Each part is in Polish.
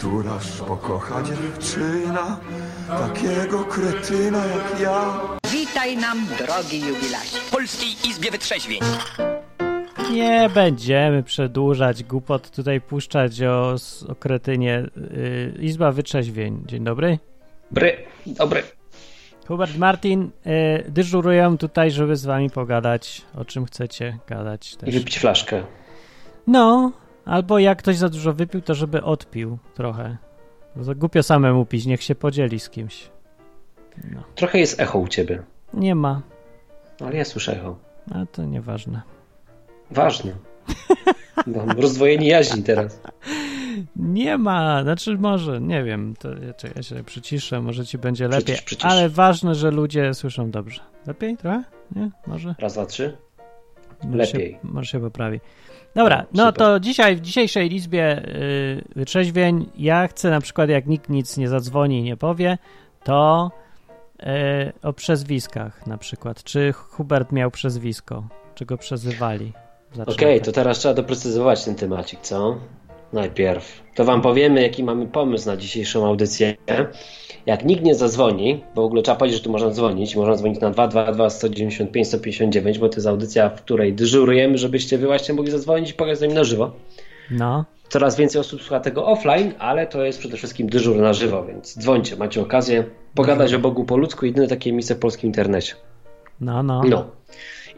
Któraż pokocha dziewczyna takiego kretyna jak ja? Witaj nam, drogi jubilacie. Polskiej Izbie Wytrzeźwień. Nie będziemy przedłużać głupot, tutaj puszczać o, o kretynie. Yy, Izba Wytrzeźwień. Dzień dobry. Bry, dobry. Hubert Martin, yy, dyżuruję tutaj, żeby z wami pogadać, o czym chcecie gadać też. I wypić flaszkę. No, albo jak ktoś za dużo wypił, to żeby odpił trochę. Bo głupio samemu pić, niech się podzieli z kimś. No. Trochę jest echo u ciebie, Nie ma, ale ja słyszę echo. a to nieważne. Ważne. Mam rozdwojenie jaźni teraz. Nie ma, znaczy może, nie wiem, to ja, czekaj, ja się przyciszę, może ci będzie lepiej, ale ważne, że ludzie słyszą dobrze. Lepiej trochę? Nie? Może? Raz, dwa, trzy. Może Lepiej. Się, może się poprawi. Dobra, no super. to dzisiaj, w dzisiejszej Izbie yy, Wytrzeźwień ja chcę na przykład, jak nikt nic nie zadzwoni i nie powie, to yy, o przezwiskach na przykład. Czy Hubert miał przezwisko? Czy go przezywali? Okej, Zacznę to tak. teraz trzeba doprecyzować ten temacik, co? Najpierw. To wam powiemy, jaki mamy pomysł na dzisiejszą audycję. Jak nikt nie zadzwoni, bo w ogóle trzeba powiedzieć, że tu można dzwonić. Można dzwonić na 222 195 159, bo to jest audycja, w której dyżurujemy, żebyście wy właśnie mogli zadzwonić i pogadać z nami na żywo. No, Coraz więcej osób słucha tego offline, ale to jest przede wszystkim dyżur na żywo, więc dzwońcie, macie okazję pogadać o Bogu po ludzku, jedyne takie miejsce w polskim internecie. no, no. No.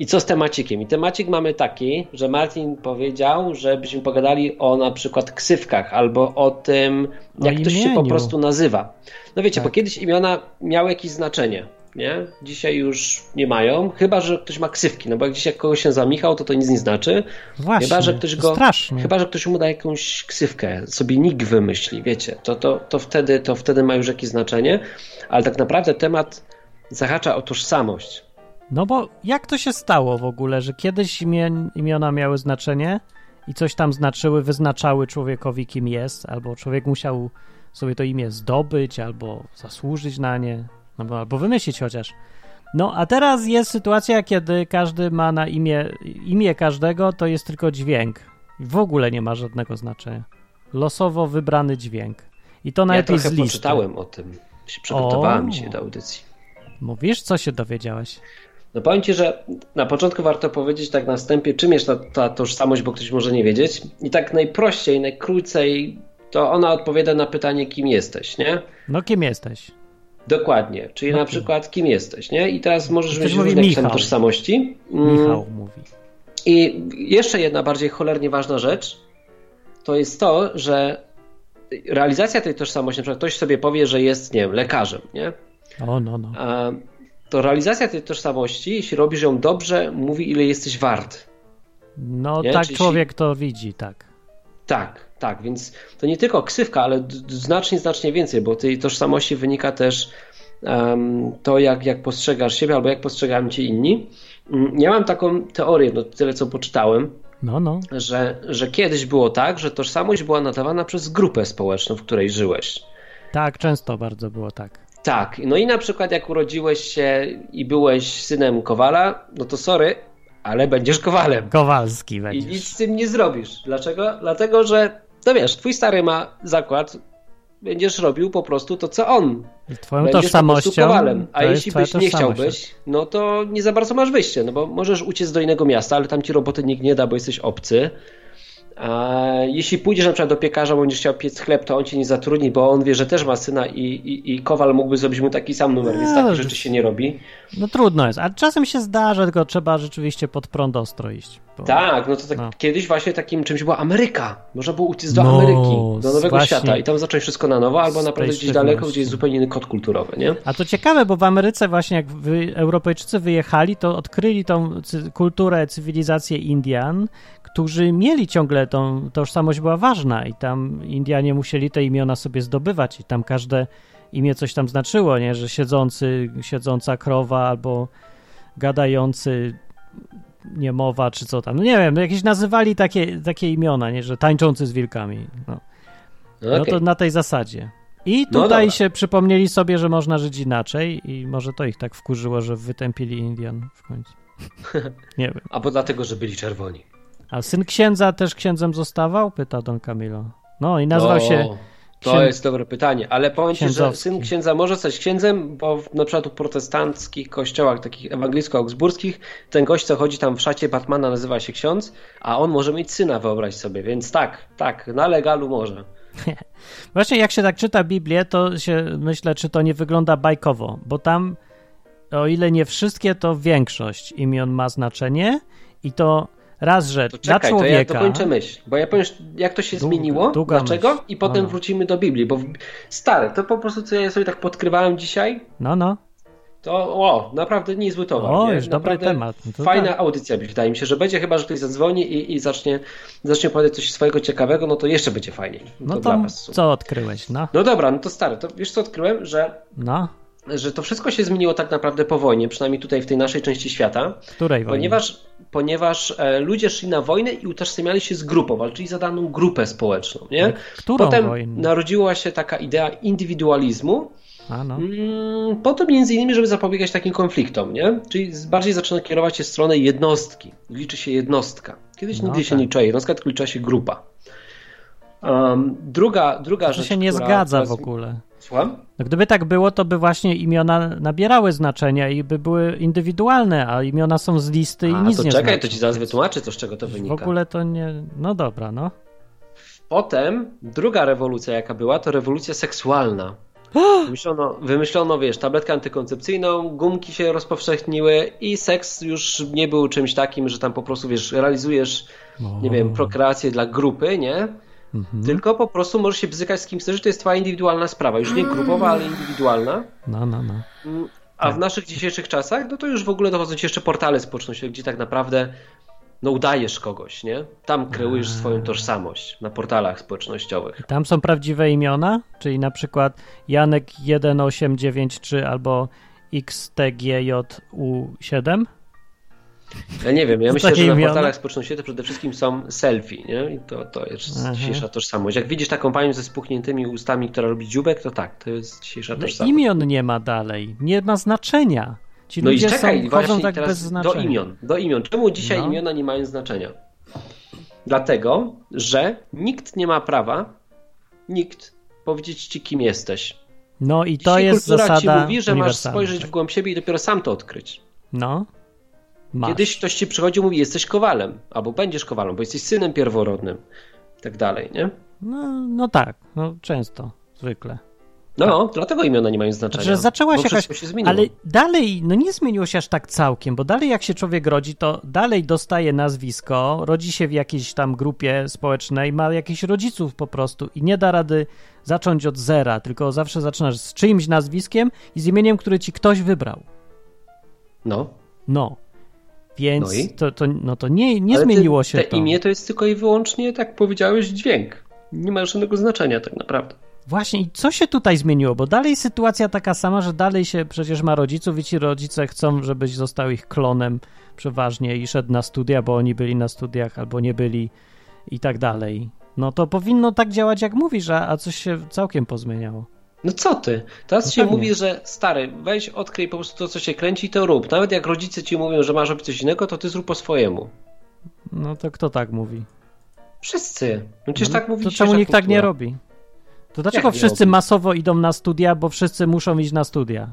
I co z temacikiem? I temacik mamy taki, że Martin powiedział, żebyśmy pogadali o na przykład ksywkach albo o tym, O jak ktoś się po prostu nazywa. No wiecie, Tak. bo kiedyś imiona miały jakieś znaczenie, nie? Dzisiaj już nie mają, chyba że ktoś ma ksywki, no bo jak dzisiaj kogoś się za Michał, to to nic nie znaczy. Właśnie, Chyba, że ktoś to go. straszne. Chyba, że ktoś mu da jakąś ksywkę, sobie nick wymyśli, wiecie, to, to, to, wtedy, to wtedy ma już jakieś znaczenie, ale tak naprawdę temat zahacza o tożsamość. No bo jak to się stało w ogóle, że kiedyś imie, imiona miały znaczenie i coś tam znaczyły, wyznaczały człowiekowi, kim jest, albo człowiek musiał sobie to imię zdobyć, albo zasłużyć na nie, albo, albo wymyślić chociaż. No a teraz jest sytuacja, kiedy każdy ma na imię, imię każdego to jest tylko dźwięk. W ogóle nie ma żadnego znaczenia. Losowo wybrany dźwięk. I to Ja najlepiej trochę z listy. poczytałem o tym. Się przygotowałem O. dzisiaj do audycji. Mówisz, co się dowiedziałeś? No powiem Ci, że na początku warto powiedzieć tak na wstępie, czym jest ta, ta tożsamość, bo ktoś może nie wiedzieć. I tak najprościej, najkrócej, to ona odpowiada na pytanie, kim jesteś, nie? No kim jesteś? Dokładnie. Czyli No na przykład, kim jesteś, nie? I teraz możesz Ktoś mieć różne Michał. tożsamości. Mm, Michał mówi. I jeszcze jedna bardziej cholernie ważna rzecz, to jest to, że realizacja tej tożsamości, na przykład ktoś sobie powie, że jest, nie wiem, lekarzem, nie? O, no, no. A to realizacja tej tożsamości, jeśli robisz ją dobrze, mówi ile jesteś wart. No Nie? tak Czyli- człowiek to widzi, tak. Tak, tak, więc to nie tylko ksywka, ale znacznie, znacznie więcej, bo tej tożsamości wynika też em, to, jak, jak postrzegasz siebie albo jak postrzegają cię inni. Mm, Ja mam taką teorię, no tyle co poczytałem, No, no. że, że kiedyś było tak, że tożsamość była nadawana przez grupę społeczną, w której żyłeś. Tak, często bardzo było tak. Tak, no i na przykład jak urodziłeś się i byłeś synem Kowala, no to sorry, ale będziesz Kowalem. Kowalski I będziesz. nic z tym nie zrobisz. Dlaczego? Dlatego, że no wiesz, twój stary ma zakład, będziesz robił po prostu to, co on. I twoją Będziesz tożsamością kowalem. A to jeśli byś nie chciałbyś, no to nie za bardzo masz wyjście, no bo możesz uciec do innego miasta, ale tam ci roboty nikt nie da, bo jesteś obcy. Jeśli pójdziesz na przykład do piekarza, będziesz chciał piec chleb, to on cię nie zatrudni, bo on wie, że też ma syna i, i, i kowal mógłby zrobić mu taki sam numer, więc No, takich to- rzeczy się nie robi. No trudno jest, a czasem się zdarza, tylko trzeba rzeczywiście pod prąd ostro iść. Bo... Tak, no to tak No. kiedyś właśnie takim czymś była Ameryka. Można było uciec do No, Ameryki, do nowego świata i tam zacząć wszystko na nowo, albo naprawdę gdzieś daleko, gdzie jest zupełnie inny kod kulturowy, nie? A to ciekawe, bo w Ameryce właśnie jak wy, Europejczycy wyjechali, to odkryli tą cy, kulturę, cywilizację Indian, którzy mieli ciągle tą tożsamość była ważna i tam Indianie musieli te imiona sobie zdobywać i tam każde imię coś tam znaczyło, nie? Że siedzący, siedząca krowa albo gadający niemowa, czy co tam. No nie wiem, no jakieś nazywali takie, takie imiona, nie? Że tańczący z wilkami. No. No, No okej. to na tej zasadzie. I No tutaj dobra. się przypomnieli sobie, że można żyć inaczej i może to ich tak wkurzyło, że wytępili Indian w końcu. Nie wiem. Albo dlatego, że byli czerwoni. A syn księdza też księdzem zostawał? Pyta Don Camilo. No i nazwał O, się To Księ- jest dobre pytanie, ale powiem ci, że syn księdza może zostać księdzem, bo w, na przykład w protestanckich kościołach, takich ewangelicko-augsburskich, ten gość, co chodzi tam w szacie Batmana, nazywa się ksiądz, a on może mieć syna, wyobraź sobie, więc tak, tak, na legalu może. Właśnie jak się tak czyta Biblię, to się myślę, czy to nie wygląda bajkowo, bo tam, o ile nie wszystkie, to większość imion ma znaczenie i to raz, że To dla czekaj, to człowieka... ja dokończę myśl, bo ja powiem, jak to się Długa- zmieniło, długa dlaczego myśl. i potem No. wrócimy do Biblii, bo w... stary, to po prostu co ja sobie tak podkrywałem dzisiaj, No, no. to o, naprawdę niezły towar. O, nie? już dobry Naprawdę temat. No to Fajna tak. audycja, wydaje mi się, że będzie chyba, że ktoś zadzwoni i, i zacznie, zacznie opowiadać coś swojego ciekawego, no to jeszcze będzie fajniej. No to, to dla co odkryłeś, no? No dobra, no to stary, to wiesz co odkryłem, że, No, że to wszystko się zmieniło tak naprawdę po wojnie, przynajmniej tutaj w tej naszej części świata, której wojny? ponieważ, ponieważ e, ludzie szli na wojnę i utożsamiali się z grupą, walczyli za daną grupę społeczną, nie? Którą Potem wojnę? narodziła się taka idea indywidualizmu, A, no. Mm, Po to między innymi, żeby zapobiegać takim konfliktom, nie? Czyli bardziej zaczyna kierować się w stronę jednostki. Liczy się jednostka. Kiedyś No nigdy się tak. nie liczyła jednostka, tylko liczyła się grupa. Um, druga, druga To rzecz, się nie która, zgadza która w ogóle. Słucham? No gdyby tak było, to by właśnie imiona nabierały znaczenia i by były indywidualne, a imiona są z listy i A, nic to nie czekaj, znaczą. to ci zaraz wytłumaczę, co z czego to W wynika. ogóle to nie... No dobra, no. Potem druga rewolucja, jaka była, to rewolucja seksualna. Wymyślono, wymyślono, wiesz, tabletkę antykoncepcyjną, gumki się rozpowszechniły i seks już nie był czymś takim, że tam po prostu, wiesz, realizujesz, nie wiem, prokreację dla grupy, nie? Mhm. Tylko po prostu możesz się bzykać z kim chcesz, to jest twoja indywidualna sprawa. Już nie grupowa, ale indywidualna. No, no, no. Mm, A w naszych dzisiejszych czasach, no to już w ogóle dochodzą ci jeszcze portale społecznościowe, gdzie tak naprawdę no udajesz kogoś, nie? Tam kreujesz swoją tożsamość na portalach społecznościowych. Tam są prawdziwe imiona, czyli na przykład Janek 1893 albo XTGJU7. Ja nie wiem, ja myślę, że na imiona? portalach społecznościowych to przede wszystkim są selfie, nie? I to, to jest Aha. dzisiejsza tożsamość. Jak widzisz taką panią ze spuchniętymi ustami, która robi dziubek, to tak, to jest dzisiejsza Ale tożsamość. imion nie ma dalej, nie ma znaczenia. Ci No i czekaj, są, właśnie tak teraz do imion, do imion. Czemu dzisiaj No. imiona nie mają znaczenia? Dlatego, że nikt nie ma prawa, nikt powiedzieć ci kim jesteś. No i to Dzisiaj jest kultura zasada ci mówi, że masz spojrzeć w głąb siebie i dopiero sam to odkryć. No, masz. Kiedyś ktoś ci przychodzi i mówi, jesteś kowalem, albo będziesz kowalem, bo jesteś synem pierworodnym, i tak dalej, nie? No, no tak, no często, zwykle. No, dlatego imiona nie mają znaczenia. Że zaczęła się jakaś. się zmieniło. ale dalej, no nie zmieniło się aż tak całkiem, bo dalej jak się człowiek rodzi, to dalej dostaje nazwisko, rodzi się w jakiejś tam grupie społecznej, ma jakichś rodziców po prostu i nie da rady zacząć od zera, tylko zawsze zaczynasz z czyimś nazwiskiem i z imieniem, które ci ktoś wybrał. No, No. Więc No i? to, to, no to nie, nie ale zmieniło te, się te to. imię to jest tylko i wyłącznie, tak powiedziałeś, dźwięk. Nie ma żadnego znaczenia tak naprawdę. Właśnie, i co się tutaj zmieniło? Bo dalej sytuacja taka sama, że dalej się przecież ma rodziców i ci rodzice chcą, żebyś został ich klonem przeważnie i szedł na studia, bo oni byli na studiach albo nie byli i tak dalej. No to powinno tak działać, jak mówisz, a, a coś się całkiem pozmieniało. No co ty? Teraz No się pewnie. mówi, że stary, weź odkryj po prostu to, co się kręci, to rób. Nawet jak rodzice ci mówią, że masz robić coś innego, to ty zrób po swojemu. No to kto tak mówi? Wszyscy. No przecież No, tak mówi to czemu nikt tak nie robi? To dlaczego nie wszyscy masowo idą na studia, bo wszyscy muszą iść na studia,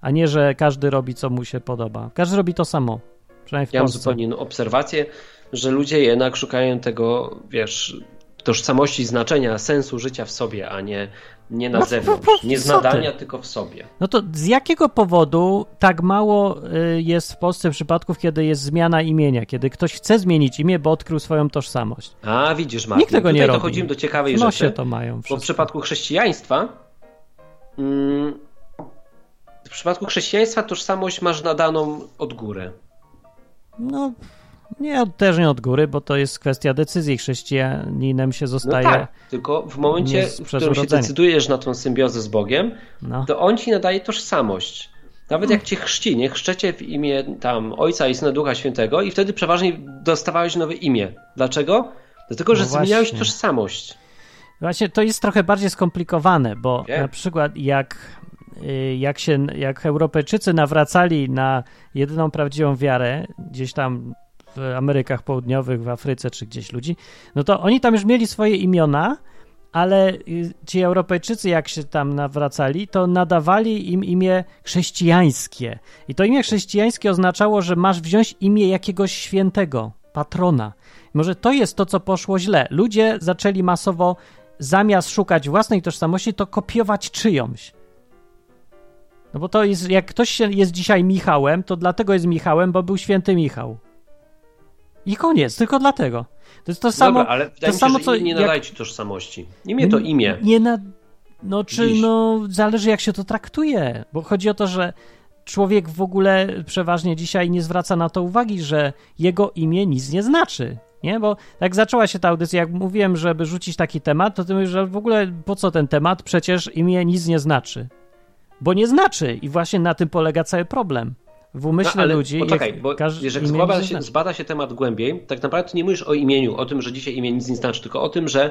a nie, że każdy robi, co mu się podoba. Każdy robi to samo. Przynajmniej w Ja mam zupełnie obserwację, że ludzie jednak szukają tego, wiesz, tożsamości, znaczenia, sensu życia w sobie, a nie, nie na No, zewnątrz. po- po- Nie z nadania, tylko w sobie. No to z jakiego powodu tak mało y, jest w Polsce przypadków, kiedy jest zmiana imienia, kiedy ktoś chce zmienić imię, bo odkrył swoją tożsamość? A widzisz, Martin, Nikt tego tutaj nie robi. dochodzimy do ciekawej nosie rzeczy. to mają Bo w przypadku chrześcijaństwa mm, w przypadku chrześcijaństwa tożsamość masz nadaną od góry. No, nie, też nie od góry, bo to jest kwestia decyzji. Chrześcijaninem się No zostaje. tak, tylko w momencie, w którym się decydujesz na tą symbiozę z Bogiem, No. to On ci nadaje tożsamość. Nawet jak cię chrzci, nie chrzczecie w imię tam Ojca i Syna Ducha Świętego i wtedy przeważnie dostawałeś nowe imię. Dlaczego? Dlatego, że No zmieniałeś tożsamość. Właśnie to jest trochę bardziej skomplikowane, bo Wiem. na przykład jak, y, jak się, jak Europejczycy nawracali na jedyną prawdziwą wiarę, gdzieś tam w Amerykach Południowych, w Afryce czy gdzieś ludzi, no to oni tam już mieli swoje imiona, ale y, ci Europejczycy, jak się tam nawracali, to nadawali im imię chrześcijańskie. I to imię chrześcijańskie oznaczało, że masz wziąć imię jakiegoś świętego, patrona. Może to jest to, co poszło źle. Ludzie zaczęli masowo, zamiast szukać własnej tożsamości, to kopiować czyjąś. No bo to jest, jak ktoś jest dzisiaj Michałem, to dlatego jest Michałem, bo był święty Michał. I koniec, tylko dlatego. To jest to samo. Dobra, ale to mi się, samo, co nie jak- nadaje ci tożsamości. Imię to imię. Nie na. No, czy Dziś. no, zależy jak się to traktuje, bo chodzi o to, że człowiek w ogóle przeważnie dzisiaj nie zwraca na to uwagi, że jego imię nic nie znaczy. Nie, bo jak zaczęła się ta audycja, jak mówiłem, żeby rzucić taki temat, to ty mówisz, że w ogóle po co ten temat? Przecież imię nic nie znaczy. Bo nie znaczy i właśnie na tym polega cały problem. W umyśle No, ludzi. Poczekaj, bo każ- jeżeli zbada się, zbada się temat głębiej, tak naprawdę ty nie mówisz o imieniu, o tym, że dzisiaj imię nic nie znaczy, tylko o tym, że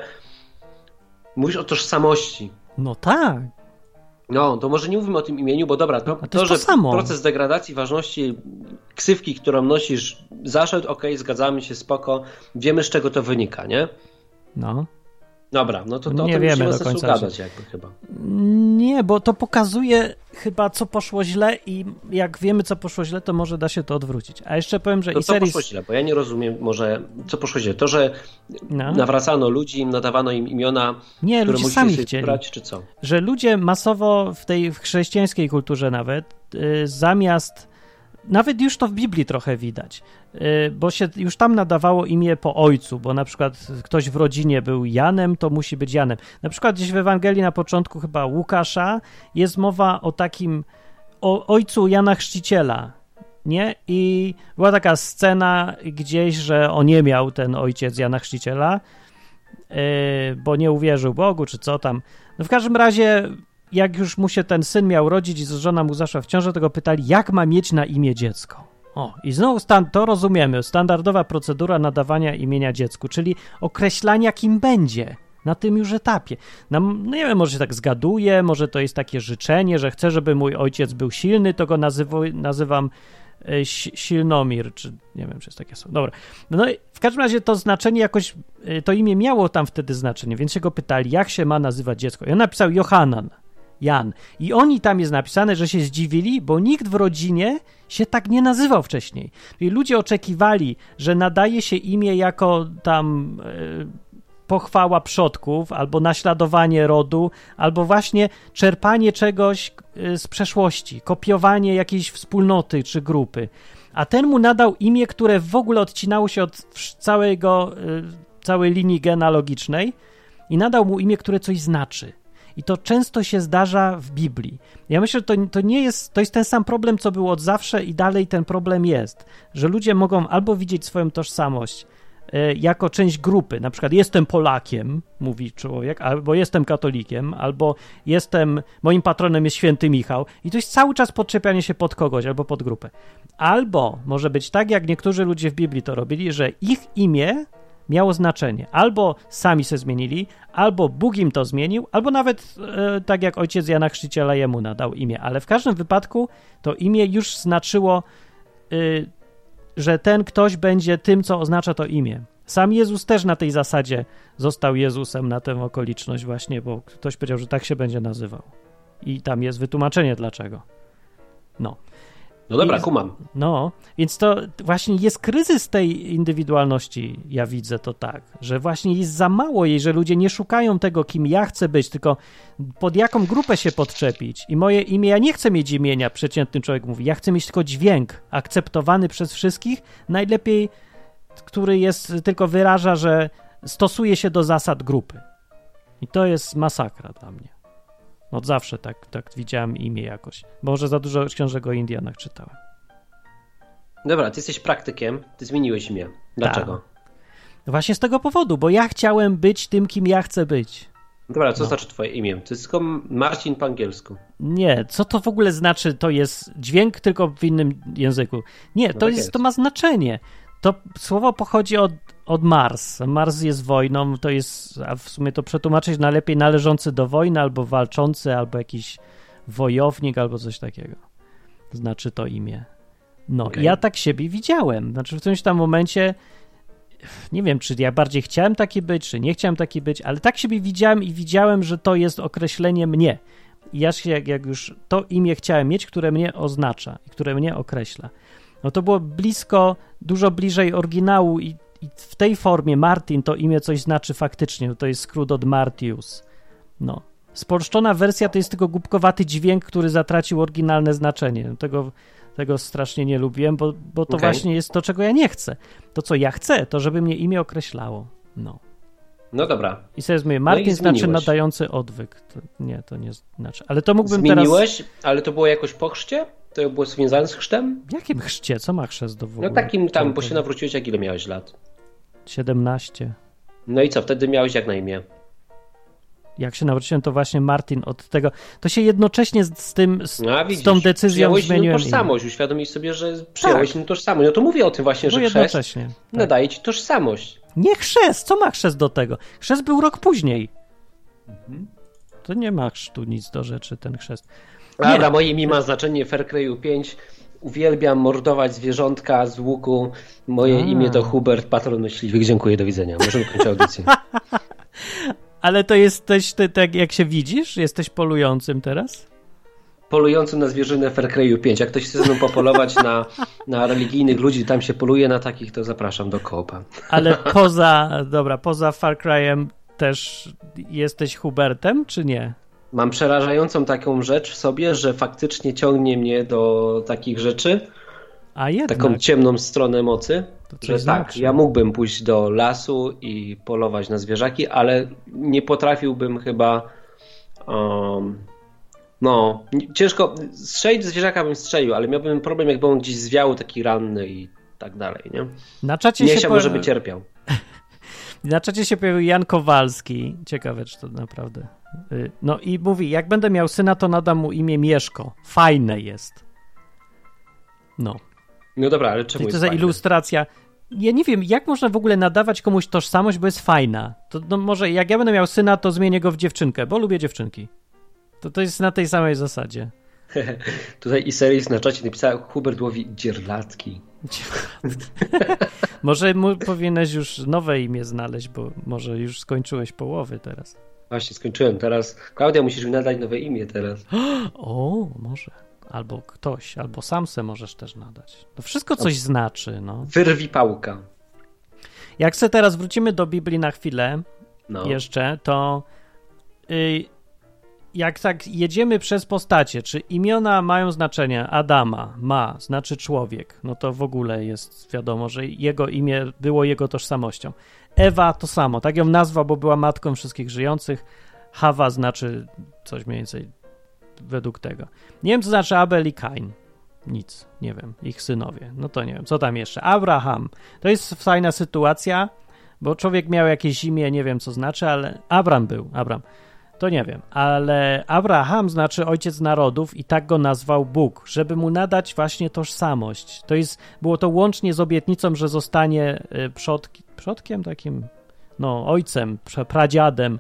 mówisz o tożsamości. No tak. No, to może nie mówimy o tym imieniu, bo dobra, to, to to, to że samo. proces degradacji ważności ksywki, którą nosisz, zaszedł, okej, zgadzamy się, spoko, wiemy z czego to wynika, nie? No. Dobra, no to, to Nie wiemy do końca, gadać jakby chyba. Nie, bo to pokazuje chyba, co poszło źle i jak wiemy, co poszło źle, to może da się to odwrócić. A jeszcze powiem, że To co Iseris... poszło źle? Bo ja nie rozumiem może, co poszło źle. To, że No. nawracano ludzi, nadawano im imiona, Nie, które ludzie sami chcieli. wybrać, czy co? Że ludzie masowo w tej w chrześcijańskiej kulturze nawet, y, zamiast... Nawet już to w Biblii trochę widać, y, bo się już tam nadawało imię po ojcu, bo na przykład ktoś w rodzinie był Janem, to musi być Janem. Na przykład gdzieś w Ewangelii na początku chyba Łukasza jest mowa o takim o ojcu Jana Chrzciciela, nie? I była taka scena gdzieś, że on nie miał ten ojciec Jana Chrzciciela, yy, bo nie uwierzył Bogu, czy co tam. No w każdym razie, jak już mu się ten syn miał rodzić i żona mu zaszła w ciążę, to go pytali, jak ma mieć na imię dziecko. O, i znowu stan, to rozumiemy, standardowa procedura nadawania imienia dziecku, czyli określania, kim będzie na tym już etapie. No nie wiem, może się tak zgaduje, może to jest takie życzenie, że chcę, żeby mój ojciec był silny, to go nazywam Si- Silnomir, czy nie wiem, czy jest takie słowo. Dobra. No i w każdym razie to znaczenie jakoś, e, to imię miało tam wtedy znaczenie, więc się go pytali, jak się ma nazywać dziecko. I on napisał Johanan, Jan. I oni tam jest napisane, że się zdziwili, bo nikt w rodzinie się tak nie nazywał wcześniej. I ludzie oczekiwali, że nadaje się imię jako tam e, pochwała przodków, albo naśladowanie rodu, albo właśnie czerpanie czegoś y, z przeszłości, kopiowanie jakiejś wspólnoty czy grupy. A ten mu nadał imię, które w ogóle odcinało się od całego, y, całej linii genealogicznej i nadał mu imię, które coś znaczy. I to często się zdarza w Biblii. Ja myślę, że to, to nie jest, to jest ten sam problem, co był od zawsze i dalej ten problem jest, że ludzie mogą albo widzieć swoją tożsamość e, jako część grupy. Na przykład jestem Polakiem, mówi człowiek, albo jestem katolikiem, albo jestem, moim patronem jest święty Michał. I to jest cały czas podczepianie się pod kogoś albo pod grupę. Albo może być tak, jak niektórzy ludzie w Biblii to robili, że ich imię miało znaczenie. Albo sami se zmienili, albo Bóg im to zmienił, albo nawet e, tak jak ojciec Jana Chrzciciela jemu nadał imię. Ale w każdym wypadku to imię już znaczyło, y, że ten ktoś będzie tym, co oznacza to imię. Sam Jezus też na tej zasadzie został Jezusem na tę okoliczność właśnie, bo ktoś powiedział, że tak się będzie nazywał. I tam jest wytłumaczenie dlaczego. No. No dobra, I- kumam. No, więc to właśnie jest kryzys tej indywidualności, ja widzę to tak, że właśnie jest za mało jej, że ludzie nie szukają tego, kim ja chcę być, tylko pod jaką grupę się podczepić. I moje imię, ja nie chcę mieć imienia, przeciętny człowiek mówi, ja chcę mieć tylko dźwięk akceptowany przez wszystkich, najlepiej, który jest, tylko wyraża, że stosuje się do zasad grupy. I to jest masakra dla mnie. Od zawsze tak, tak widziałem imię jakoś. Może za dużo książek o Indianach czytałem. Dobra, ty jesteś praktykiem, ty zmieniłeś imię. Dlaczego? Tak. Właśnie z tego powodu, bo ja chciałem być tym, kim ja chcę być. Dobra, co No. znaczy twoje imię? To jest tylko Marcin po angielsku. Nie, co to w ogóle znaczy? To jest dźwięk tylko w innym języku. Nie, to, tak jest, jest. to ma znaczenie. To słowo pochodzi od, od Mars. Mars jest wojną, to jest, a w sumie to przetłumaczyć najlepiej należący do wojny, albo walczący, albo jakiś wojownik, albo coś takiego. Znaczy to imię. No, Okej. ja tak siebie widziałem. Znaczy w którymś tam momencie nie wiem, czy ja bardziej chciałem taki być, czy nie chciałem taki być, ale tak siebie widziałem i widziałem, że to jest określenie mnie. I ja się, jak, jak już to imię chciałem mieć, które mnie oznacza i które mnie określa. No to było blisko, dużo bliżej oryginału i, i w tej formie Martin to imię coś znaczy faktycznie, to jest skrót od Martius. No. Spolszczona wersja to jest tylko głupkowaty dźwięk, który zatracił oryginalne znaczenie. Tego, tego strasznie nie lubiłem, bo, bo to Okej. właśnie jest to, czego ja nie chcę. To, co ja chcę, to żeby mnie imię określało. No. No dobra. I sobie mówię, Martin i znaczy zmieniłeś. nadający odwyk. To, nie, to nie znaczy. Ale to mógłbym teraz... Zmieniłeś, ale to było jakoś po chrzcie? To było związane z chrztem? Jakim chrzcie? Co ma chrzest do w ogóle? No takim tam, bo się nawróciłeś, jak ile miałeś lat? 17. No i co, wtedy miałeś jak na imię? Jak się nawróciłem, to właśnie Martin od tego... To się jednocześnie z, tym, z, No, a z widzisz, tą decyzją zmieniłem imię. tożsamość, uświadomić sobie, że przyjąłeś inną tożsamość. No to mówię o tym właśnie, No że chrzest jednocześnie. Tak. nadaje ci tożsamość. Nie chrzest, co ma chrzest do tego? Chrzest był rok później. Mhm. To nie ma chrztu nic do rzeczy, ten chrzest. Dobra, moje imię ma znaczenie Fair Cry'u 5. Uwielbiam mordować zwierzątka z łuku. Moje A. imię to Hubert, patron myśliwych. Dziękuję, do widzenia. Możemy kończyć audycję. Ale to jesteś, ty, tak jak się widzisz, jesteś polującym teraz? Polującym na zwierzynę Fair Cry'u 5. Jak ktoś chce ze mną popolować na, na religijnych ludzi, tam się poluje na takich, to zapraszam do koopa. Ale poza, dobra, poza Far Cry'em też jesteś Hubertem, czy nie? Mam przerażającą taką rzecz w sobie, że faktycznie ciągnie mnie do takich rzeczy, A jednak. taką ciemną stronę mocy, że tak, znaczy. ja mógłbym pójść do lasu i polować na zwierzaki, ale nie potrafiłbym chyba um, no, ciężko, strzelić zwierzaka bym strzelił, ale miałbym problem jakby on gdzieś zwiał taki ranny i tak dalej, nie? Na czacie, Nie się chciałbym, po... żeby cierpiał. Na czacie się pojawił Jan Kowalski. Ciekawe, czy to naprawdę. Y, No i mówi, jak będę miał syna, to nadam mu imię Mieszko. Fajne jest. No. No dobra, ale czemu Czyli to jest za fajne? ilustracja. Ja nie wiem, jak można w ogóle nadawać komuś tożsamość, bo jest fajna. To no może jak ja będę miał syna, to zmienię go w dziewczynkę, bo lubię dziewczynki. To, to jest na tej samej zasadzie. Tutaj i series na czacie napisała Hubert łowi dzierlatki. Może mu powinieneś już nowe imię znaleźć, bo może już skończyłeś połowy teraz. Właśnie, skończyłem teraz. Klaudia, musisz mi nadać nowe imię teraz. O, może. Albo ktoś, albo sam se możesz też nadać. To wszystko coś znaczy, no. Wyrwi pałka. Jak se teraz wrócimy do Biblii na chwilę No. jeszcze, to y, jak tak jedziemy przez postacie, czy imiona mają znaczenie? Adama ma, znaczy człowiek, no to w ogóle jest wiadomo, że jego imię było jego tożsamością. Ewa to samo, tak ją nazwał, bo była matką wszystkich żyjących. Hawa znaczy coś mniej więcej według tego. Nie wiem, co znaczy Abel i Kain. Nic, nie wiem. Ich synowie. No to nie wiem, co tam jeszcze. Abraham. To jest fajna sytuacja, bo człowiek miał jakieś imię, nie wiem co znaczy, ale Abram był, Abram. To nie wiem, ale Abraham znaczy ojciec narodów i tak go nazwał Bóg, żeby mu nadać właśnie tożsamość. To jest, było to łącznie z obietnicą, że zostanie y, przodki, przodkiem takim, no ojcem, pradziadem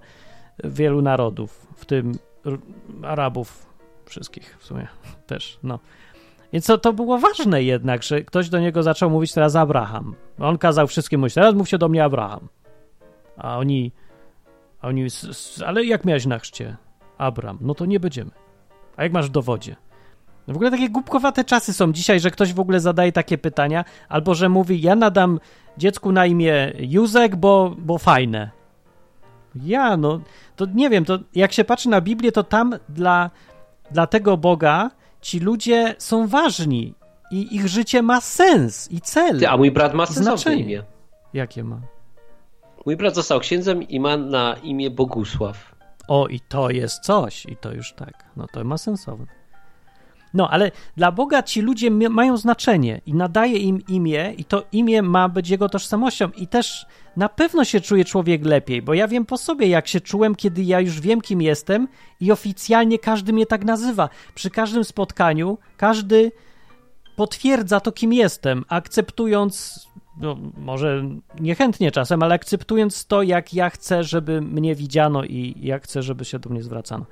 wielu narodów, w tym Arabów wszystkich w sumie też, no. Więc to, to było ważne jednak, że ktoś do niego zaczął mówić teraz Abraham. On kazał wszystkim mówić, teraz mówcie do mnie Abraham. A oni, a oni, ale jak miałeś na chrzcie? Abram, no to nie będziemy. A jak masz w dowodzie? No w ogóle takie głupkowate czasy są dzisiaj, że ktoś w ogóle zadaje takie pytania, albo że mówi, ja nadam dziecku na imię Józek, bo, bo fajne. Ja, no, to nie wiem, to jak się patrzy na Biblię, to tam dla, dla tego Boga ci ludzie są ważni i ich życie ma sens i cel. Ty, a mój brat ma sensowne Znaczenie. imię. Jakie ma? Mój brat został księdzem i ma na imię Bogusław. O, i to jest coś, i to już tak. No to ma sensowne. No, ale dla Boga ci ludzie mają znaczenie i nadaje im imię, i to imię ma być jego tożsamością. I też na pewno się czuje człowiek lepiej, bo ja wiem po sobie, jak się czułem, kiedy ja już wiem, kim jestem, i oficjalnie każdy mnie tak nazywa. Przy każdym spotkaniu każdy potwierdza to, kim jestem, akceptując, no, może niechętnie czasem, ale akceptując to, jak ja chcę, żeby mnie widziano i jak chcę, żeby się do mnie zwracano.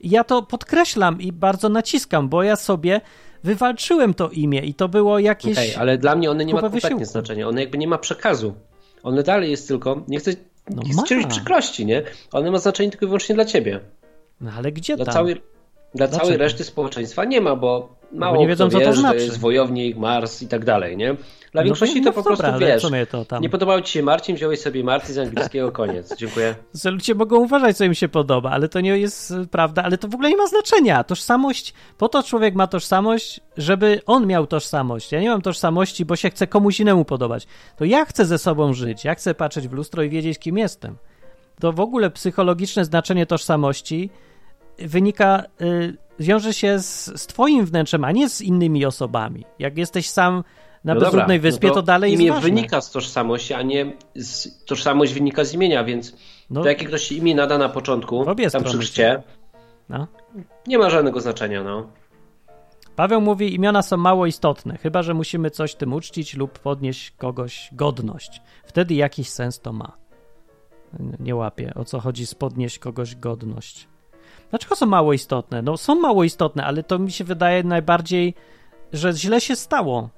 I ja to podkreślam i bardzo naciskam, bo ja sobie wywalczyłem to imię i to było jakieś. Okej, ale dla mnie one nie ma kompletnie wysiłku. znaczenia. One jakby nie ma przekazu. One dalej jest tylko, nie chcę No chcę czynić przykrości, nie? One ma znaczenie tylko i wyłącznie dla ciebie. No ale gdzie Dla tam? całej, dla Dlaczego? całej reszty społeczeństwa nie ma, bo mało nie wiedzą, co to wie, że znaczy. to jest wojownik, Mars i tak dalej, nie? Dla No większości to to po prostu dobra, ale wiesz. to? Nie podobał ci się Marcin, wziąłeś sobie Marcin z angielskiego, koniec. Dziękuję. Że ludzie mogą uważać, co im się podoba, ale to nie jest y, prawda, ale to w ogóle nie ma znaczenia. Tożsamość, po to człowiek ma tożsamość, żeby on miał tożsamość. Ja nie mam tożsamości, bo się chcę komuś innemu podobać. To ja chcę ze sobą żyć, ja chcę patrzeć w lustro i wiedzieć, kim jestem. To w ogóle psychologiczne znaczenie tożsamości wynika, y, wiąże się z, z twoim wnętrzem, a nie z innymi osobami. Jak jesteś sam na No bezludnej wyspie, no to, dalej imię jest ważne. wynika z tożsamości, a nie z, tożsamość wynika z imienia, więc No, to jakie ktoś imię nada na początku, tam przy chrzcie, no. nie ma żadnego znaczenia, no. Paweł mówi, imiona są mało istotne, chyba że musimy coś tym uczcić lub podnieść kogoś godność. Wtedy jakiś sens to ma. Nie łapię, o co chodzi z podnieść kogoś godność. Dlaczego są mało istotne? No są mało istotne, ale to mi się wydaje najbardziej, że źle się stało,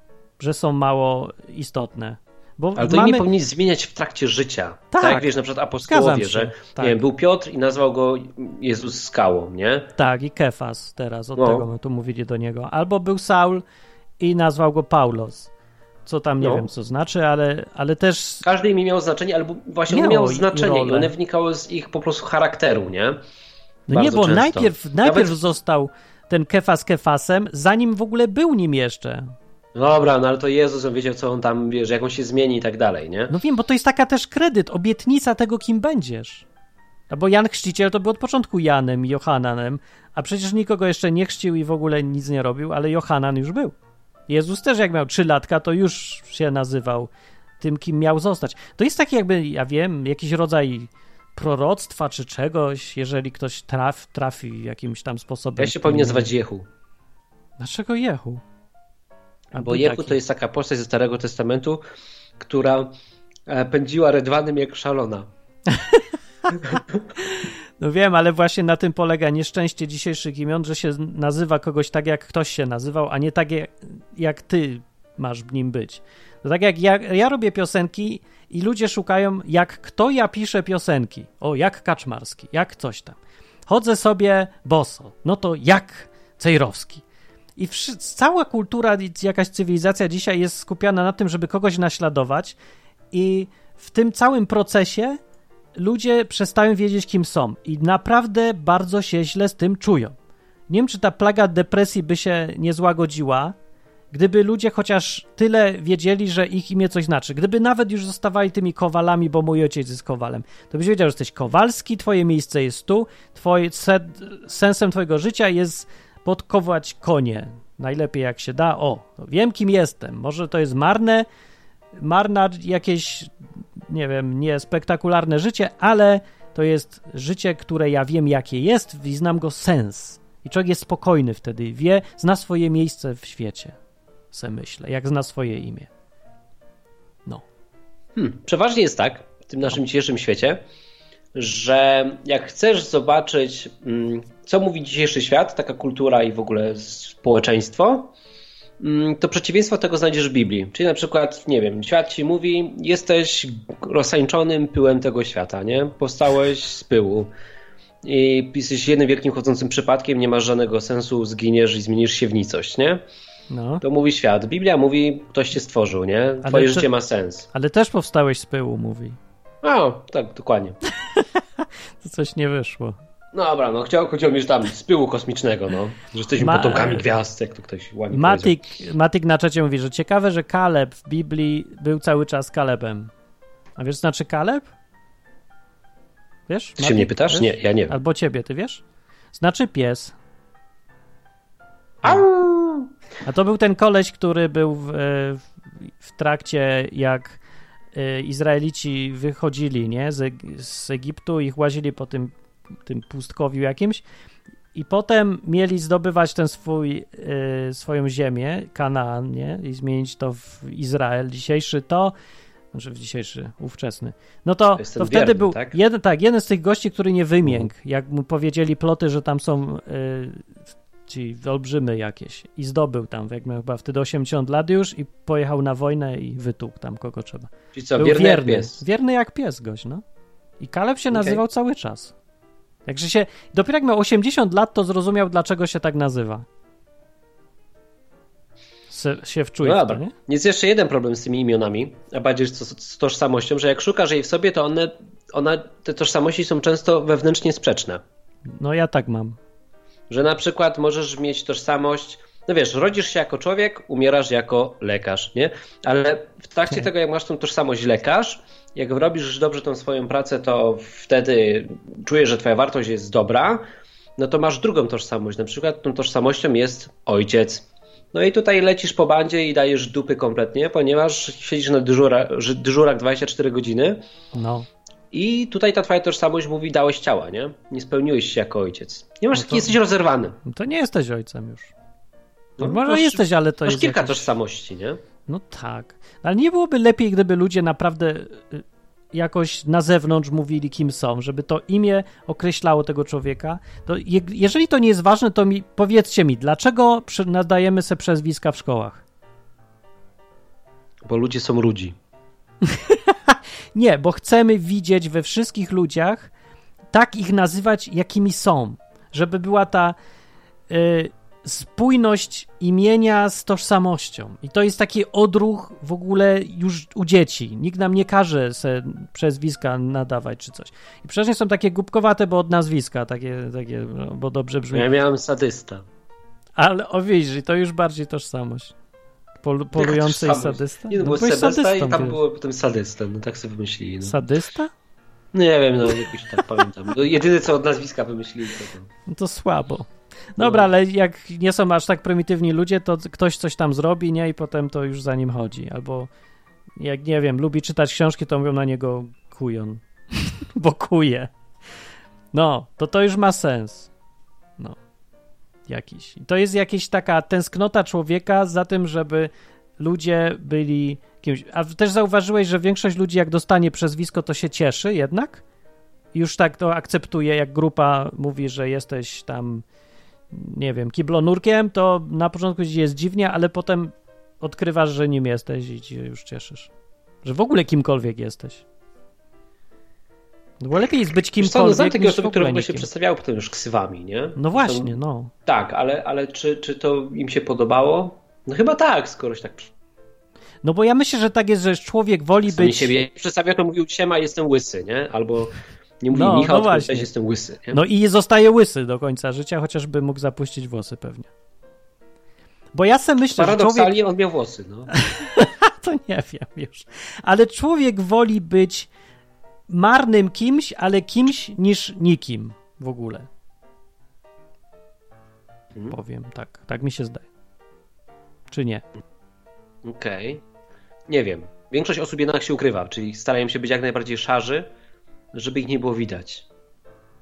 że są mało istotne. Bo Ale to mamy... imię powinni zmieniać w trakcie życia. Tak. Tak, jak wiesz, na przykład apostołowie, że tak. nie wiem, był Piotr i nazwał go Jezus skałą, nie? Tak, i Kefas teraz, od No. tego my tu mówili do niego. Albo był Saul i nazwał go Paulos. Co tam nie No. wiem, co znaczy, ale, ale też Każde imię miało znaczenie, albo właśnie Miało miało i znaczenie i one wynikały z ich po prostu charakteru, nie? No nie, bo często. najpierw, najpierw Nawet- został ten Kefas Kefasem, zanim w ogóle był nim jeszcze. Dobra, no ale to Jezus, on wiedział, co on tam, wiesz, jak on się zmieni i tak dalej, nie? No wiem, bo to jest taka też kredyt, obietnica tego, kim będziesz. No bo Jan Chrzciciel to był od początku Janem i Johananem, a przecież nikogo jeszcze nie chrzcił i w ogóle nic nie robił, ale Johanan już był. Jezus też jak miał trzy latka, to już się nazywał tym, kim miał zostać. To jest taki jakby, ja wiem, jakiś rodzaj proroctwa czy czegoś, jeżeli ktoś traf, trafi jakimś tam sposobem. Ja się powinien nazywać Jehu. Dlaczego Jehu? A Bo Jehu taki. to jest taka postać ze Starego Testamentu, która e, pędziła rydwanem jak szalona. No wiem, ale właśnie na tym polega nieszczęście dzisiejszych imion, że się nazywa kogoś tak, jak ktoś się nazywał, a nie tak, jak, jak ty masz w nim być. To tak jak ja, ja robię piosenki i ludzie szukają, jak kto ja piszę piosenki. O, jak Kaczmarski, jak coś tam. Chodzę sobie boso, no to jak Cejrowski. I cała kultura, jakaś cywilizacja dzisiaj jest skupiona na tym, żeby kogoś naśladować i w tym całym procesie ludzie przestają wiedzieć, kim są i naprawdę bardzo się źle z tym czują. Nie wiem, czy ta plaga depresji by się nie złagodziła, gdyby ludzie chociaż tyle wiedzieli, że ich imię coś znaczy. Gdyby nawet już zostawali tymi kowalami, bo mój ojciec jest kowalem, to byś wiedział, że jesteś kowalski, twoje miejsce jest tu, sensem twojego życia jest podkować konie. Najlepiej jak się da. O, wiem, kim jestem. Może to jest marne, marna jakieś, nie wiem, niespektakularne życie, ale to jest życie, które ja wiem, jakie jest i znam go sens. I człowiek jest spokojny wtedy, wie, zna swoje miejsce w świecie, se myślę, jak zna swoje imię. No. Hmm. Przeważnie jest tak w tym naszym dzisiejszym świecie, że jak chcesz zobaczyć, mm, co mówi dzisiejszy świat, taka kultura i w ogóle społeczeństwo, mm, to przeciwieństwo tego znajdziesz w Biblii. Czyli na przykład, nie wiem, świat ci mówi, jesteś rozsańczonym pyłem tego świata, nie? Powstałeś z pyłu. I jesteś jednym wielkim chodzącym przypadkiem, nie masz żadnego sensu, zginiesz i zmienisz się w nicość, nie? No. To mówi świat. Biblia mówi, ktoś cię stworzył, nie? Ale Twoje to- życie ma sens. Ale też powstałeś z pyłu, mówi. O, tak, dokładnie. To coś nie wyszło. No dobra, no chciał, chciał mi, że tam z pyłu kosmicznego, no. Że jesteśmy Ma- potomkami gwiazd, jak to ktoś ładnie Matik, Matik na czacie mówi, że ciekawe, że Kaleb w Biblii był cały czas Kalebem. A wiesz, znaczy Kaleb? Wiesz? Ty się mnie pytasz? wiesz? Nie, ja nie wiem. Albo ciebie, ty wiesz? Znaczy pies. Au! A to był ten koleś, który był w, e, w, trakcie, jak e, Izraelici wychodzili nie? Z, z Egiptu, ich łazili po tym, tym pustkowiu jakimś i potem mieli zdobywać ten swój, e, swoją ziemię, Kanaan, nie? I zmienić to w Izrael dzisiejszy, to znaczy w dzisiejszy, ówczesny. No to, To wtedy wierny, był tak? jeden, tak, jeden z tych gości, który nie wymiękł, jak mu powiedzieli ploty, że tam są e, ci olbrzymy jakieś. I zdobył tam, jak miał chyba wtedy 80 lat już i pojechał na wojnę i wytłukł tam kogo trzeba. Czyli co, Był wierny, wierny, jak pies. wierny jak pies gość, no. I Kaleb się Okej. nazywał cały czas. Także się, dopiero jak miał 80 lat, to zrozumiał, dlaczego się tak nazywa. Se, się wczuje No to, nie? Jest jeszcze jeden problem z tymi imionami, a bardziej z, z tożsamością, że jak szukasz jej w sobie, to one, one, te tożsamości są często wewnętrznie sprzeczne. No ja tak mam. Że na przykład możesz mieć tożsamość, no wiesz, rodzisz się jako człowiek, umierasz jako lekarz, nie? Ale w trakcie Tak. tego, jak masz tą tożsamość lekarz, jak robisz dobrze tą swoją pracę, to wtedy czujesz, że twoja wartość jest dobra, no to masz drugą tożsamość. Na przykład tą tożsamością jest ojciec. No i tutaj lecisz po bandzie i dajesz dupy kompletnie, ponieważ siedzisz na dyżura, dyżurach 24 godziny No. I tutaj ta twoja tożsamość mówi dałeś ciała, nie? Nie spełniłeś się jako ojciec. Nie masz No to- jesteś rozerwany. No to nie jesteś ojcem już. No, Może masz- jesteś, ale to Masz jest kilka jakieś... tożsamości, nie? No tak. Ale nie byłoby lepiej, gdyby ludzie naprawdę y, jakoś na zewnątrz mówili, kim są, żeby to imię określało tego człowieka. To je, jeżeli to nie jest ważne, to mi powiedzcie mi, dlaczego przy, nadajemy se przezwiska w szkołach? Bo ludzie są ludzi. Nie, bo chcemy widzieć we wszystkich ludziach, tak ich nazywać, jakimi są. Żeby była ta y, spójność imienia z tożsamością. I to jest taki odruch w ogóle już u dzieci. Nikt nam nie każe se przezwiska nadawać czy coś. I przecież są takie głupkowate, bo od nazwiska, takie, takie no, bo dobrze brzmi. Ja miałem sadysta. Ale o widzisz, to już bardziej tożsamość. Pol, polujący i tożsamość? sadysta? Nie, no, No byłeś sadista i tam było potem sadysta. No tak sobie wymyślili. No. Sadysta? Nie wiem, no jakoś tak pamiętam. No, jedyne co od nazwiska wymyślili to to. No to słabo. Dobra, No. ale jak nie są aż tak prymitywni ludzie, to ktoś coś tam zrobi, nie? I potem to już za nim chodzi. Albo jak, nie wiem, lubi czytać książki, to mówią na niego kujon. Bo kuje. No, to to już ma sens. Jakiś. To jest jakaś taka tęsknota człowieka za tym, żeby ludzie byli kimś. A też zauważyłeś, że większość ludzi, jak dostanie przezwisko, to się cieszy jednak? już tak to akceptuje, jak grupa mówi, że jesteś tam, nie wiem, kiblonurkiem, to na początku ci jest dziwnie, ale potem odkrywasz, że nim jesteś i ci już cieszysz. Że w ogóle kimkolwiek jesteś. No bo lepiej jest być Wiesz co, no, kimkolwiek takie osoby, które w ogóle się przedstawiały potem już ksywami, nie? No właśnie, no. Tak, ale, ale czy, czy to im się podobało? No chyba tak, skoro się tak No bo ja myślę, że tak jest, że człowiek woli sami być... siebie przedstawia, to mówił siema, jestem łysy, nie? Albo nie mówił No, Michał, no właśnie. jestem łysy, nie? No i zostaje łysy do końca życia, chociażby mógł zapuścić włosy pewnie. Bo ja sobie myślę, że człowiek... Paradoksalnie on miał włosy, no. To nie wiem już. Ale człowiek woli być marnym kimś, ale kimś niż nikim w ogóle. Hmm. Powiem tak. Tak mi się zdaje. Czy nie? Okej. Nie wiem. Większość osób jednak się ukrywa, czyli starają się być jak najbardziej szarzy, żeby ich nie było widać.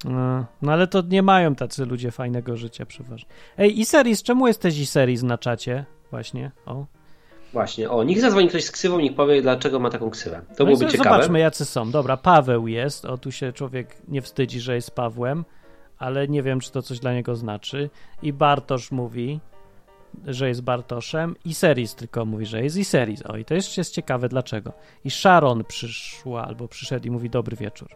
No, no ale to nie mają tacy ludzie fajnego życia przeważnie. Ej, Iseris, czemu jesteś Iseris na czacie? Właśnie, o. Właśnie, o, niech zadzwoni ktoś z ksywą, niech powie, dlaczego ma taką ksywę. To No byłoby ciekawe. Zobaczmy, jacy są. Dobra, Paweł jest. O, tu się człowiek nie wstydzi, że jest Pawłem, ale nie wiem, czy to coś dla niego znaczy. I Bartosz mówi, że jest Bartoszem. I Seris tylko mówi, że jest i Seris. O, i to jeszcze jest ciekawe, dlaczego. I Sharon przyszła albo przyszedł i mówi dobry wieczór.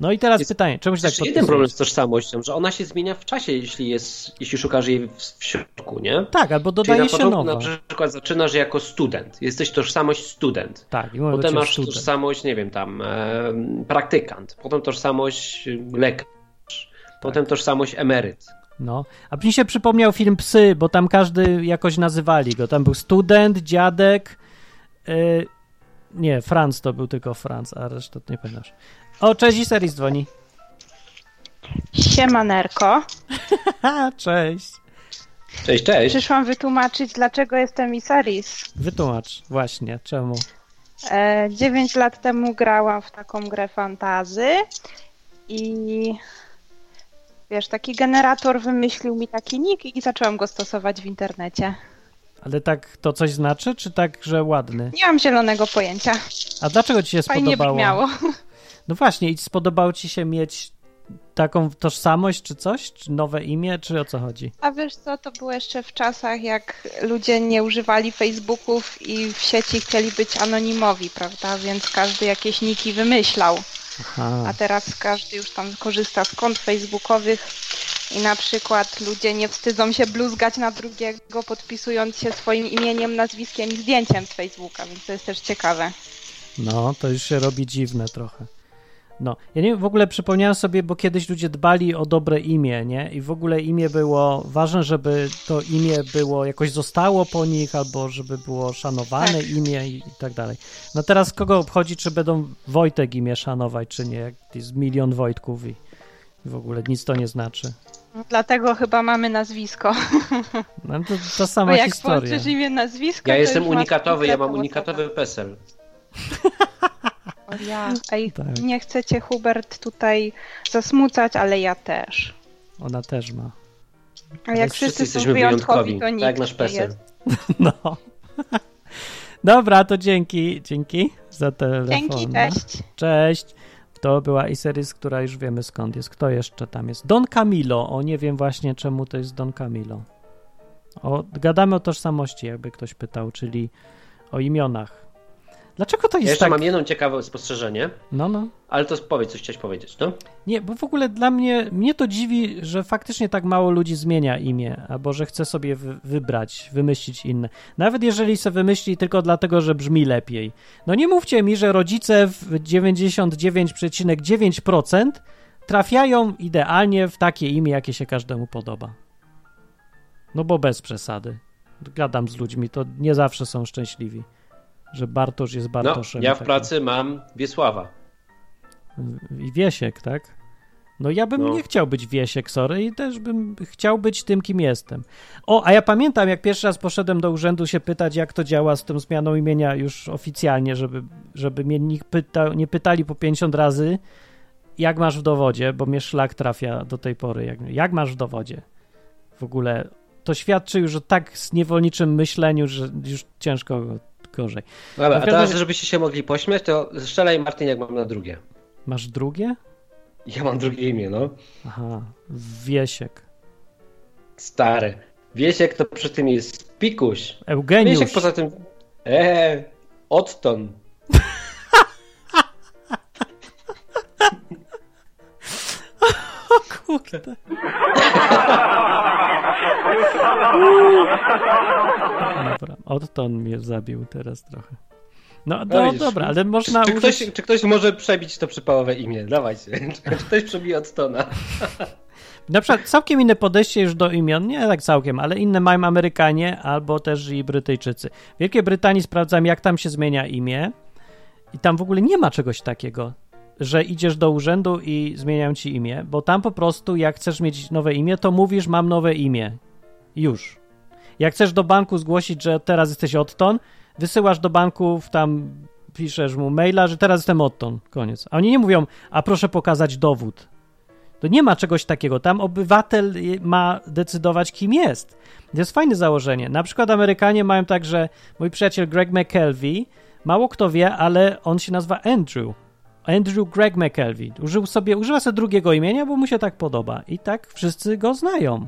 No i teraz Jest pytanie, czemu się tak jeden podpisujesz? problem z tożsamością, że ona się zmienia w czasie, jeśli, jest, jeśli szukasz jej w, w środku, nie? Tak, albo Czyli dodaje na się nowa. na przykład zaczynasz jako student. Jesteś tożsamość student. Tak, i Potem masz student. tożsamość, nie wiem, tam e, praktykant. Potem tożsamość y, lekarz. Potem tożsamość emeryt. No, a mi się przypomniał film Psy, bo tam każdy jakoś nazywali go. Tam był student, dziadek. Yy, nie, Franz to był tylko Franz, a resztę to nie pamiętasz. O, cześć, i Seris dzwoni. Siemanerko. Cześć. Cześć, cześć. Przyszłam wytłumaczyć, dlaczego jestem Isaris. Wytłumacz, właśnie, czemu? E, 9 lat temu grałam w taką grę fantazy i wiesz, taki generator wymyślił mi taki nick i zaczęłam go stosować w internecie. Ale tak to coś znaczy, czy tak, że ładny? Nie mam zielonego pojęcia. A dlaczego ci się Fajnie spodobało? brzmiało. No właśnie, i spodobało ci się mieć taką tożsamość czy coś? Czy nowe imię, czy o co chodzi? A wiesz co, to było jeszcze w czasach, jak ludzie nie używali Facebooków i w sieci chcieli być anonimowi, prawda? Więc każdy jakieś niki wymyślał. Aha. A teraz każdy już tam korzysta z kont facebookowych i na przykład ludzie nie wstydzą się bluzgać na drugiego, podpisując się swoim imieniem, nazwiskiem i zdjęciem z Facebooka, więc to jest też ciekawe. No, to już się robi dziwne trochę. No, ja nie w ogóle przypomniałem sobie, bo kiedyś ludzie dbali o dobre imię, nie? I w ogóle imię było ważne, żeby to imię było jakoś zostało po nich, albo żeby było szanowane Tak. imię i, i tak dalej. No teraz kogo obchodzi, czy będą Wojtek imię szanować, czy nie? Jak jest milion Wojtków i w ogóle nic to nie znaczy. Dlatego chyba mamy nazwisko. No to ta Bo sama jak historia. połączysz imię, nazwisko, Ja jestem unikatowy, ja mam unikatowy PESEL. Ja. Ej, Tak. nie chcecie Hubert tutaj zasmucać, ale ja też. Ona też ma. A jak Więc wszyscy, są wyjątkowi, wyjątkowi, to nikt tak nasz nie PESEL. jest. No. Dobra, to dzięki, dzięki za telefon. Dzięki, cześć. Cześć. To była Iseris, która już wiemy skąd jest. Kto jeszcze tam jest? Don Camilo. O, nie wiem właśnie czemu to jest Don Camilo. O, gadamy o tożsamości, jakby ktoś pytał, czyli o imionach. Dlaczego to Ja jest jeszcze tak? mam jedno ciekawe spostrzeżenie, No, no. ale to powiedz, coś chciałeś powiedzieć, no? Nie, bo w ogóle dla mnie, mnie to dziwi, że faktycznie tak mało ludzi zmienia imię, albo że chce sobie wy, wybrać, wymyślić inne. Nawet jeżeli se wymyśli tylko dlatego, że brzmi lepiej. No nie mówcie mi, że rodzice w 99,9% trafiają idealnie w takie imię, jakie się każdemu podoba. No bo bez przesady. Gadam z ludźmi, to nie zawsze są szczęśliwi, że Bartosz jest No, Bartoszem. ja w takim. pracy mam Wiesława. I Wiesiek, tak? No ja bym No. nie chciał być Wiesiek, sorry, i też bym chciał być tym, kim jestem. O, a ja pamiętam, jak pierwszy raz poszedłem do urzędu się pytać, jak to działa z tą zmianą imienia już oficjalnie, żeby, żeby mnie nikt pyta, nie pytali po 50 razy, jak masz w dowodzie, bo mnie szlak trafia do tej pory. Jak, jak masz w dowodzie? W ogóle to świadczy już o tak niewolniczym myśleniu, że już ciężko gorzej. Dobra, a teraz, żebyście się mogli pośmiać, to strzelaj Martin, jak mam na drugie. Masz drugie? Ja mam drugie imię, no. Aha, Wiesiek. Stary. Wiesiek to przy tym jest Pikuś. Eugeniusz. Wiesiek poza tym... Eee, Otton. Kurde. Dobra, Otton mnie zabił teraz trochę. No, No no dobra, ale można Czy użyć... ktoś, czy ktoś może przebić to przypałowe imię? Dawajcie. Czy ktoś przebije Ottona? Na przykład całkiem inne podejście już do imion, nie tak całkiem, ale inne mają Amerykanie albo też i Brytyjczycy. W Wielkiej Brytanii sprawdzam, jak tam się zmienia imię i tam w ogóle nie ma czegoś takiego, że idziesz do urzędu i zmieniają ci imię, bo tam po prostu jak chcesz mieć nowe imię, to mówisz mam nowe imię. Już. Jak chcesz do banku zgłosić, że teraz jesteś Otton, wysyłasz do banków, tam piszesz mu maila, że teraz jestem Otton. Koniec. A oni nie mówią, a proszę pokazać dowód. To nie ma czegoś takiego. Tam obywatel ma decydować, kim jest. To jest fajne założenie. Na przykład Amerykanie mają tak, że mój przyjaciel Greg McKelvey, mało kto wie, ale on się nazywa Andrew. Andrew Greg McKelvey. Użył sobie, używa sobie drugiego imienia, bo mu się tak podoba. I tak wszyscy go znają.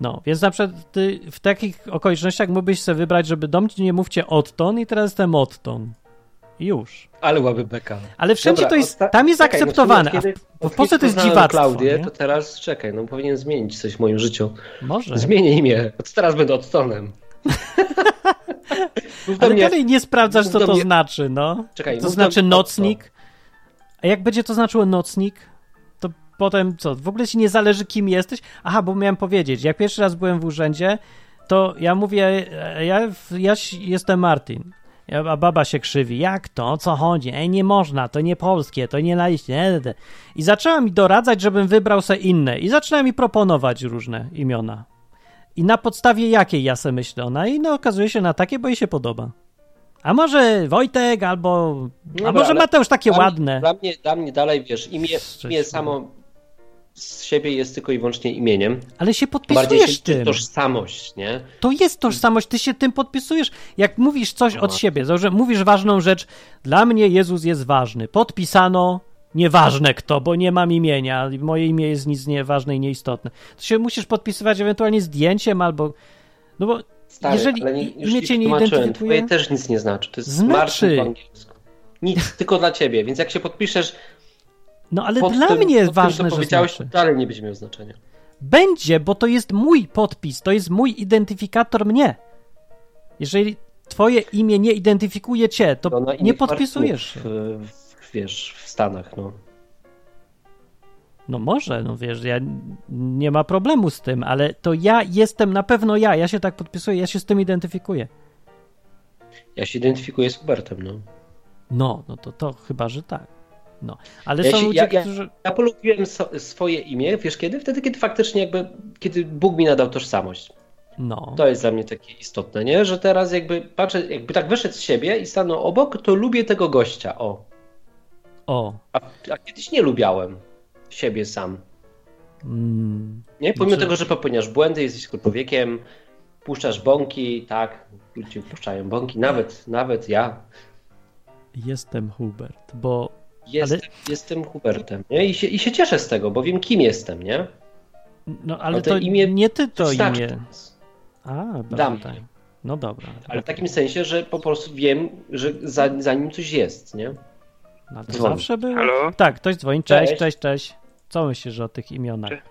No, więc na przykład ty w takich okolicznościach mógłbyś sobie wybrać, żeby do mnie nie mówcie Otton i teraz jestem Otton. I Już. Ale łaby beka. Ale wszędzie Dobra, to jest, tam jest czekaj, no, akceptowane. A kiedy- w Polsce kiedy to jest dziwactwo. Klaudię, nie? to teraz czekaj, no powinien zmienić coś w moim życiu. Może. Zmienię imię. Od teraz będę Ottonem. Ale mnie- dalej nie sprawdzasz, co to mnie- znaczy, no. Czekaj, to znaczy nocnik. A jak będzie to znaczyło nocnik, to potem co? W ogóle ci nie zależy, kim jesteś? Aha, bo miałem powiedzieć, jak pierwszy raz byłem w urzędzie, to ja mówię, e, ja, ja jestem Martin. A baba się krzywi. Jak to? O co chodzi? Ej, nie można, to nie polskie, to nie na liście. nie, nie, nie. I zaczęła mi doradzać, żebym wybrał sobie inne. I zaczęła mi proponować różne imiona. I na podstawie jakiej ja sobie myślę ona? I no okazuje się na takie, bo jej się podoba. A może Wojtek, albo. a Dobra, może Mateusz takie Dla mnie- ładne. Dla mnie, dla mnie dalej, wiesz, imię, imię samo z siebie jest tylko i wyłącznie imieniem. Ale się Bardziej się podpisujesz tym. tożsamość, nie? To jest tożsamość, ty się tym podpisujesz. Jak mówisz coś od siebie, że mówisz ważną rzecz, dla mnie Jezus jest ważny. Podpisano nieważne kto, bo nie mam imienia, moje imię jest nic nieważne i nieistotne. To się musisz podpisywać ewentualnie zdjęciem albo, no bo Stary, jeżeli ale nie, już imię ci cię nie identyfikuje, Twoje też nic nie znaczy. To jest Znaczy. Po angielsku. Nic, tylko dla ciebie. Więc jak się podpiszesz no ale pod dla tym, mnie jest pod tym, ważne, co że powiedziałeś, znaczy. to dalej nie będzie miał znaczenia. Będzie, bo to jest mój podpis, to jest mój identyfikator mnie. Jeżeli twoje imię nie identyfikuje cię, to No, na nie podpisujesz W, w, wiesz, w Stanach, no. No może, no wiesz, ja nie ma problemu z tym, ale to ja jestem na pewno ja, ja się tak podpisuję, ja się z tym identyfikuję. Ja się identyfikuję z Hubertem, no. No, no to, to chyba, że tak. No, ale Ja są się- ludzie, ja- którzy... Ja polubiłem so, swoje imię, wiesz kiedy? Wtedy, kiedy faktycznie jakby, kiedy Bóg mi nadał tożsamość. No, To jest dla mnie takie istotne, nie? Że teraz jakby patrzę, jakby tak wyszedł z siebie i stanął obok, to lubię tego gościa, o. o. A, a kiedyś nie lubiałem siebie sam. Mm, Nie? Pomimo Znaczy- tego, że popełniasz błędy, jesteś człowiekiem, puszczasz bąki, tak, ludzie puszczają bąki, nawet, nawet ja jestem Hubert, bo... jestem, jestem Hubertem, nie? I się, I się cieszę z tego, bo wiem, kim jestem, nie? No, ale No to to imię nie ty to imię. teraz. A, dobra, mnie. No dobra. Ale w takim sensie, że po prostu wiem, że za, za nim coś jest, nie? No, to dzwoni. zawsze było. Halo? Tak, ktoś dzwoni. Cześć, Cześć. cześć, cześć. Co myślisz o tych imionach? Cześć.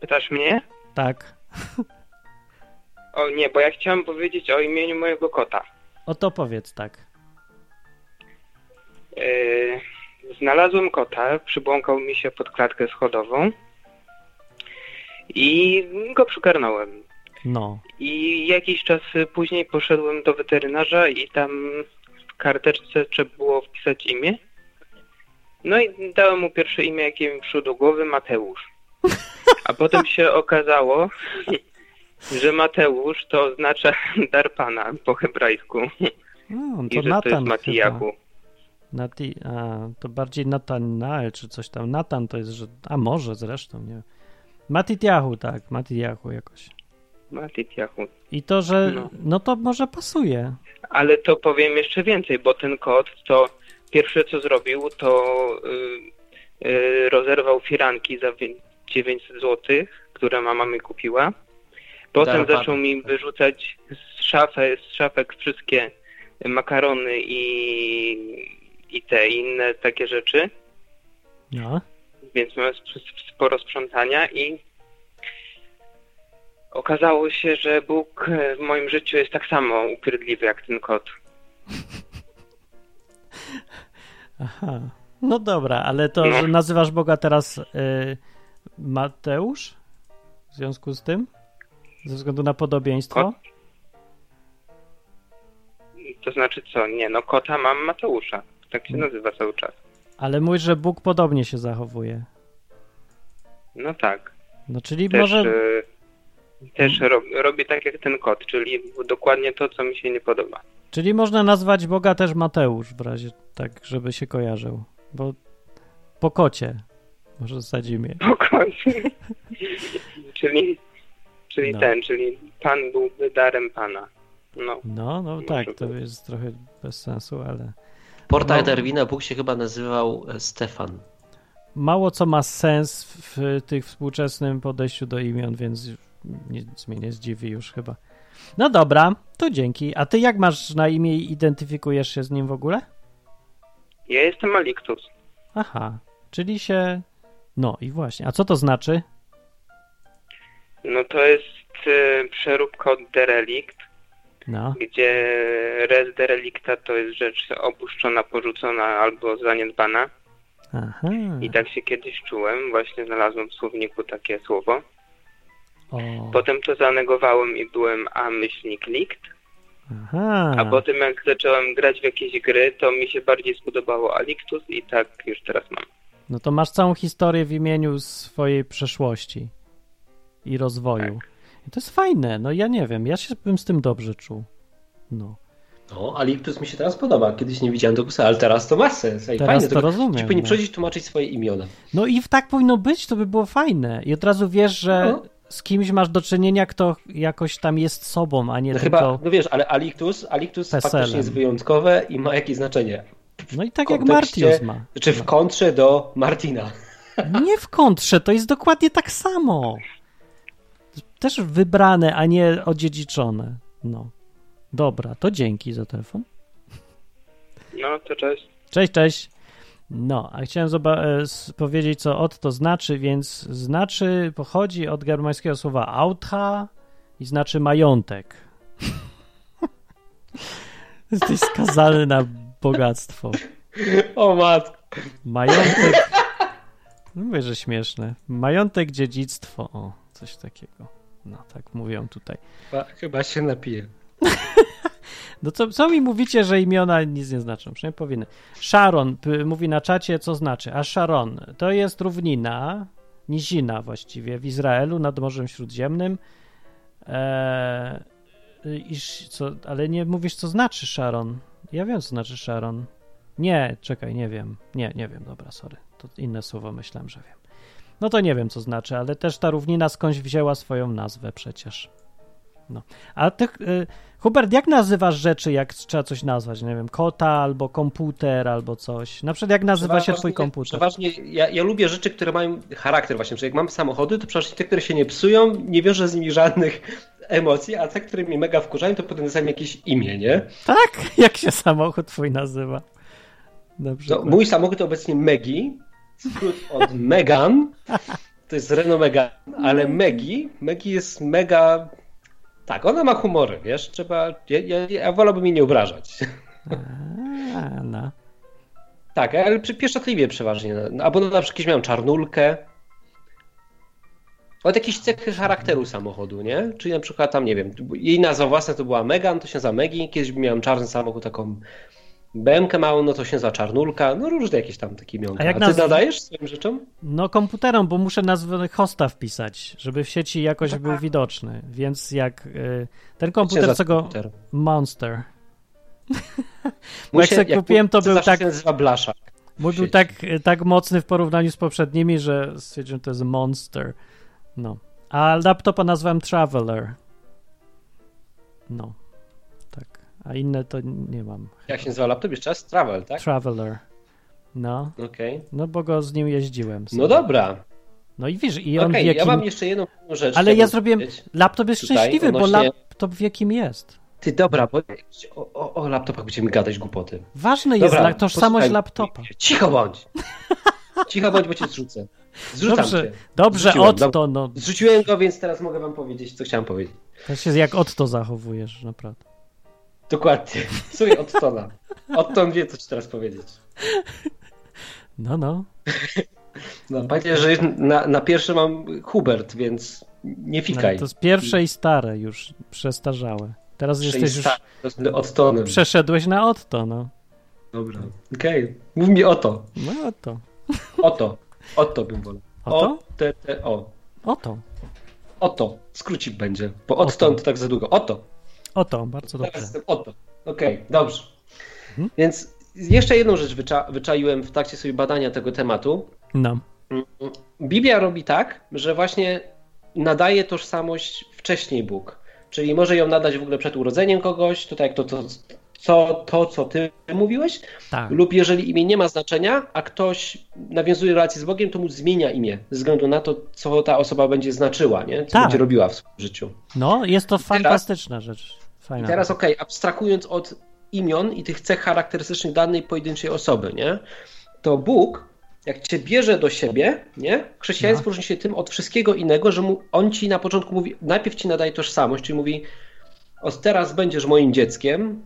Pytasz mnie? Tak. O nie, bo ja chciałem powiedzieć o imieniu mojego kota. O to powiedz tak. Yy, znalazłem kota, przybłąkał mi się pod klatkę schodową i go przygarnąłem. No. I jakiś czas później poszedłem do weterynarza i tam w karteczce trzeba było wpisać imię. No i dałem mu pierwsze imię, jakie mi przyszło do głowy, Mateusz. A potem się okazało, że Mateusz to oznacza dar Pana po hebrajsku. O, I to że to Natan jest Matijahu. Nati, a, to bardziej Natanael czy coś tam. Natan to jest, że... A może zresztą, nie Matitiahu, tak. Matitiahu jakoś. Matitiahu. I to, że... No. No to może pasuje. Ale to powiem jeszcze więcej, bo ten kot to pierwsze co zrobił, to y, y, rozerwał firanki za wie- 900 zł, które mama mi kupiła. Potem zaczął mi wyrzucać z, szafy, z szafek wszystkie makarony i, i te inne takie rzeczy, No. więc miałem sp- sporo sprzątania i okazało się, że Bóg w moim życiu jest tak samo upierdliwy jak ten kot. Aha. No dobra, ale to, No. że nazywasz Boga teraz y, Mateusz? W związku z tym? Ze względu na podobieństwo? Kot? To znaczy co? Nie, no kota mam Mateusza. Tak się nazywa cały czas. Ale mówisz, że Bóg podobnie się zachowuje. No tak. No czyli Też, może... e, też rob, robię tak jak ten kot, czyli dokładnie to, co mi się nie podoba. Czyli można nazwać Boga też Mateusz w razie tak, żeby się kojarzył. Bo po kocie może zasadzimy. Spokojnie. czyli czyli No. ten, czyli Pan byłby darem Pana. No. No, no tak, to być. jest trochę bez sensu, ale Porta No. Ederwina Bóg się chyba nazywał e, Stefan. mało co ma sens w, w tych współczesnym podejściu do imion, więc nic mnie nie zdziwi już chyba. No dobra, to dzięki. A ty jak masz na imię i identyfikujesz się z nim w ogóle? Ja jestem Aliktus. Aha, czyli się... No i właśnie. A co to znaczy? No to jest e, przeróbka od derelikt, No, gdzie res derelicta to jest rzecz opuszczona, porzucona albo zaniedbana. aha. I tak się kiedyś czułem, właśnie znalazłem w słowniku takie słowo. O, Potem to zanegowałem i byłem a myślnik likt, aha. a potem jak zacząłem grać w jakieś gry, to mi się bardziej spodobało Alictus i tak już teraz mam. No to masz całą historię w imieniu swojej przeszłości i rozwoju. I to jest fajne, no ja nie wiem, ja się bym z tym dobrze czuł. No. No, Alictus mi się teraz podoba. Kiedyś nie widziałem tego, ale teraz to ma sens. Ej, Teraz fajnie, to rozumiem, Ci powinni no. przychodzić tłumaczyć swoje imiona. No i tak powinno być, to by było fajne. I od razu wiesz, że No. Z kimś masz do czynienia, kto jakoś tam jest sobą, a nie No tylko... chyba, no wiesz, ale Alictus, Alictus faktycznie jest wyjątkowe i ma jakieś znaczenie. No i tak jak Martius ma. Czy w kontrze do Martina. Nie w kontrze, to jest dokładnie tak samo. Też wybrane, a nie odziedziczone. No. Dobra, to dzięki za telefon. No to cześć. Cześć, cześć. No, a chciałem e, powiedzieć, co od to znaczy, więc znaczy, pochodzi od germańskiego słowa autha i znaczy majątek. Jesteś skazany na bogactwo. O matko. Majątek. No Mówię, że śmieszne. Majątek, dziedzictwo. O, coś takiego. No, tak mówią tutaj. Chyba, chyba się napije. No co, co mi mówicie, że imiona nic nie znaczą? Przynajmniej powinny. Sharon mówi na czacie, co znaczy. A Sharon to jest równina, nizina właściwie w Izraelu nad Morzem Śródziemnym. Eee, iż, co, ale nie mówisz, co znaczy Sharon. Ja wiem, co znaczy Sharon. Nie, czekaj, nie wiem. Nie, nie wiem, dobra, sorry. To inne słowo myślałem, że wiem. No to nie wiem, co znaczy, ale też ta równina skądś wzięła swoją nazwę przecież. No. A ty, y, Hubert, jak nazywasz rzeczy, jak trzeba coś nazwać? Nie wiem, kota albo komputer albo coś. Na przykład jak nazywa się twój komputer? Przeważnie ja, ja lubię rzeczy, które mają charakter właśnie, że jak mam samochody, to przeważnie te, które się nie psują, nie wiążę z nimi żadnych emocji, a te, które mnie mega wkurzają, to potem dostaję jakieś imię, nie? Tak? Jak się samochód twój nazywa? Na No, mój samochód to obecnie Megi, skrót od Megan, to jest Renault Megan, ale Megi, Megi jest mega... Tak, ona ma humory, wiesz, trzeba... Ja, ja, ja wolałbym jej nie obrażać. A, no. Tak, ale pieszczotliwie przeważnie. No, Albo na przykład miałem czarnulkę. Od jakieś cechy charakteru samochodu, nie? Czyli na przykład tam, nie wiem, jej nazwa własna to była Megan, to się nazywa Megi. Kiedyś miałem czarny samochód, taką BMK małą, no to się nazywa czarnulka. No różne jakieś tam takie imionka. A A, jak ty nazw- nadajesz swoim rzeczom? No komputerom, bo muszę nazwę hosta wpisać, żeby w sieci jakoś Tak. był widoczny. Więc jak y, ten komputer, za co go... komputer? Monster. Bo Mój jak się- sobie kupiłem, to był tak... się nazywa Blaszak. Mój był tak, tak mocny w porównaniu z poprzednimi, że stwierdziłem, że to jest monster. No. A laptopa nazwałem Traveler. No. A inne to nie mam. Jak się nazywa laptop? Jeszcze raz? Travel, tak? Traveler. No. Okej. No bo go z nim jeździłem. No dobra. No i wiesz, i on Okej, wie, kim... ja mam jeszcze jedną rzecz. Ale ja zrobiłem... Laptop jest tutaj szczęśliwy, bo odnośnie- laptop wie, kim jest. Ty, dobra, bo o, o, o laptopach będziemy gadać głupoty. Ważne jest Dobra, la- tożsamość posłuchaj. laptopa. Cicho bądź. Cicho bądź, bo cię zrzucę. Zrzucam Dobrze, cię. dobrze, Zrzuciłem, Otto, no. Zrzuciłem go, więc teraz mogę wam powiedzieć, co chciałem powiedzieć. To się jak Otto zachowujesz, naprawdę. Dokładnie. Słuchaj, Ottona. Otton wie, co ci teraz powiedzieć. No, no. No, pamiętaj, że na, na pierwsze mam Hubert, więc nie no fikaj. to jest pierwsze i stare już, przestarzałe. Teraz jesteś już... Tak, to jest Ottonem. Przeszedłeś na Otto, no. Dobra. Okej. Mów mi o to. No Otto. Oto. Oto bym wolał. Oto? O, te, te, o. Oto. Oto. Skrócik będzie. Bo Otton to tak za długo. Oto. Oto, bardzo Teraz dobrze. oto. Okej, dobrze. Mhm. Więc jeszcze jedną rzecz wycza wyczaiłem w trakcie sobie badania tego tematu. No. Biblia robi tak, że właśnie nadaje tożsamość wcześniej Bóg. Czyli może ją nadać w ogóle przed urodzeniem kogoś, to tak jak to, to, co, to co ty mówiłeś, Tak. lub jeżeli imię nie ma znaczenia, a ktoś nawiązuje relację z Bogiem, to mu zmienia imię, ze względu na to, co ta osoba będzie znaczyła, nie? co Tak. będzie robiła w swoim życiu. No, jest to fantastyczna rzecz. I Fajna. teraz okej, abstrahując od imion i tych cech charakterystycznych danej pojedynczej osoby, nie? To Bóg, jak cię bierze do siebie, nie? Chrześcijaństwo No. różni się tym od wszystkiego innego, że mu, on ci na początku mówi, najpierw ci nadaje tożsamość, czyli mówi, od teraz będziesz moim dzieckiem,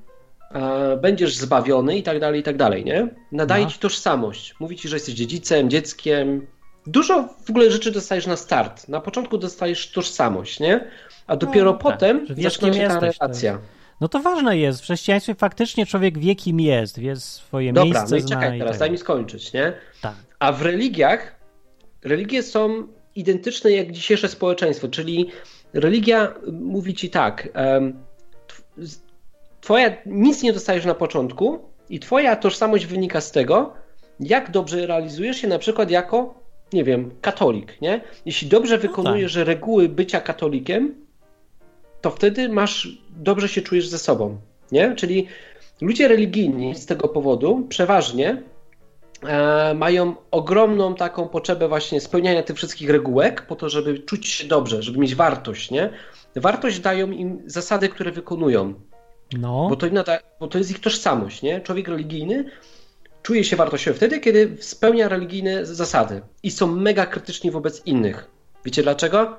e, będziesz zbawiony i tak dalej, i tak dalej, nie? Nadaje No. ci tożsamość. Mówi ci, że jesteś dziedzicem, dzieckiem. Dużo w ogóle rzeczy dostajesz na start. Na początku dostajesz tożsamość, nie? A dopiero tak, potem że wiesz, zaczyna się ta jesteś, to relacja. No to ważne jest. W chrześcijaństwie faktycznie człowiek wie, kim jest, wie swoje Dobra, miejsce, no i czekaj i teraz, tak daj mi skończyć, nie? Tak. A w religiach, religie są identyczne jak dzisiejsze społeczeństwo, czyli religia mówi ci tak, twoja, nic nie dostajesz na początku i twoja tożsamość wynika z tego, jak dobrze realizujesz się na przykład jako, nie wiem, katolik, nie? Jeśli dobrze wykonujesz reguły bycia katolikiem, to wtedy masz, dobrze się czujesz ze sobą, nie? Czyli ludzie religijni z tego powodu przeważnie e, mają ogromną taką potrzebę właśnie spełniania tych wszystkich regułek po to, żeby czuć się dobrze, żeby mieć wartość, nie? Wartość dają im zasady, które wykonują, No, bo to, nada, bo to jest ich tożsamość, nie? Człowiek religijny czuje się wartościowy wtedy, kiedy spełnia religijne zasady i są mega krytyczni wobec innych. Wiecie dlaczego?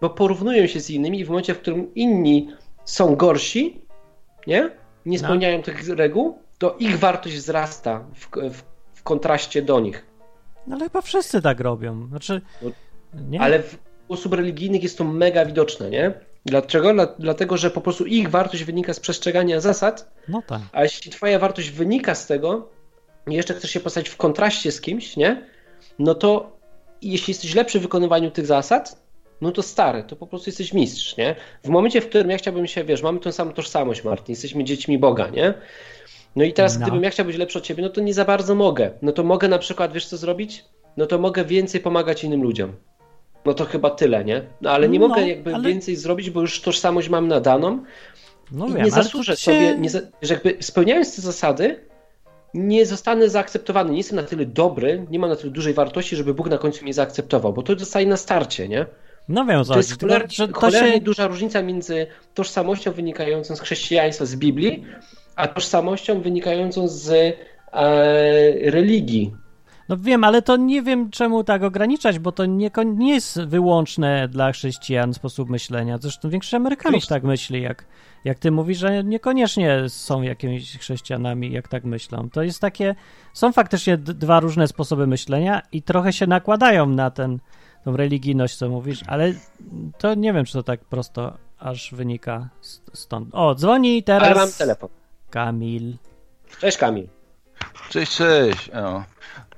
Bo porównują się z innymi i w momencie, w którym inni są gorsi, nie? Nie No. spełniają tych reguł, to ich wartość wzrasta w, w, w kontraście do nich. no ale chyba wszyscy tak robią. Znaczy, nie? Ale w osób religijnych jest to mega widoczne, nie? Dlaczego? Dla, dlatego, że po prostu ich wartość wynika z przestrzegania zasad, No tak. a jeśli twoja wartość wynika z tego i jeszcze chcesz się postawić w kontraście z kimś, nie? No to jeśli jesteś lepszy w wykonywaniu tych zasad, no to stary, to po prostu jesteś mistrz, nie? W momencie, w którym ja chciałbym się, wiesz, mamy tą samą tożsamość, Martin, jesteśmy dziećmi Boga, nie? No i teraz, No. gdybym ja chciał być lepszy od ciebie, no to nie za bardzo mogę. No to mogę na przykład, wiesz co zrobić? No to mogę więcej pomagać innym ludziom. No to chyba tyle, nie? No ale nie No, mogę jakby ale- więcej zrobić, bo już tożsamość mam nadaną No i wiem, nie zasłużę się... sobie, nie za, że jakby spełniając te zasady, nie zostanę zaakceptowany, nie jestem na tyle dobry, nie mam na tyle dużej wartości, żeby Bóg na końcu mnie zaakceptował, bo to zostaje na starcie, nie? No co To jest cholernie, że to cholernie się... duża różnica między tożsamością wynikającą z chrześcijaństwa, z Biblii, a tożsamością wynikającą z e, religii. No wiem, ale to nie wiem czemu tak ograniczać, bo to nie, nie jest wyłączne dla chrześcijan sposób myślenia. Zresztą większość Amerykanów tak myśli, jak, jak ty mówisz, że niekoniecznie są jakimiś chrześcijanami, jak tak myślą. To jest takie, są faktycznie dwa różne sposoby myślenia i trochę się nakładają na ten, tą religijność, co mówisz, ale to nie wiem, czy to tak prosto aż wynika st- stąd. O, dzwoni teraz Ale mam telefon. Kamil. Cześć Kamil. Cześć, cześć. O,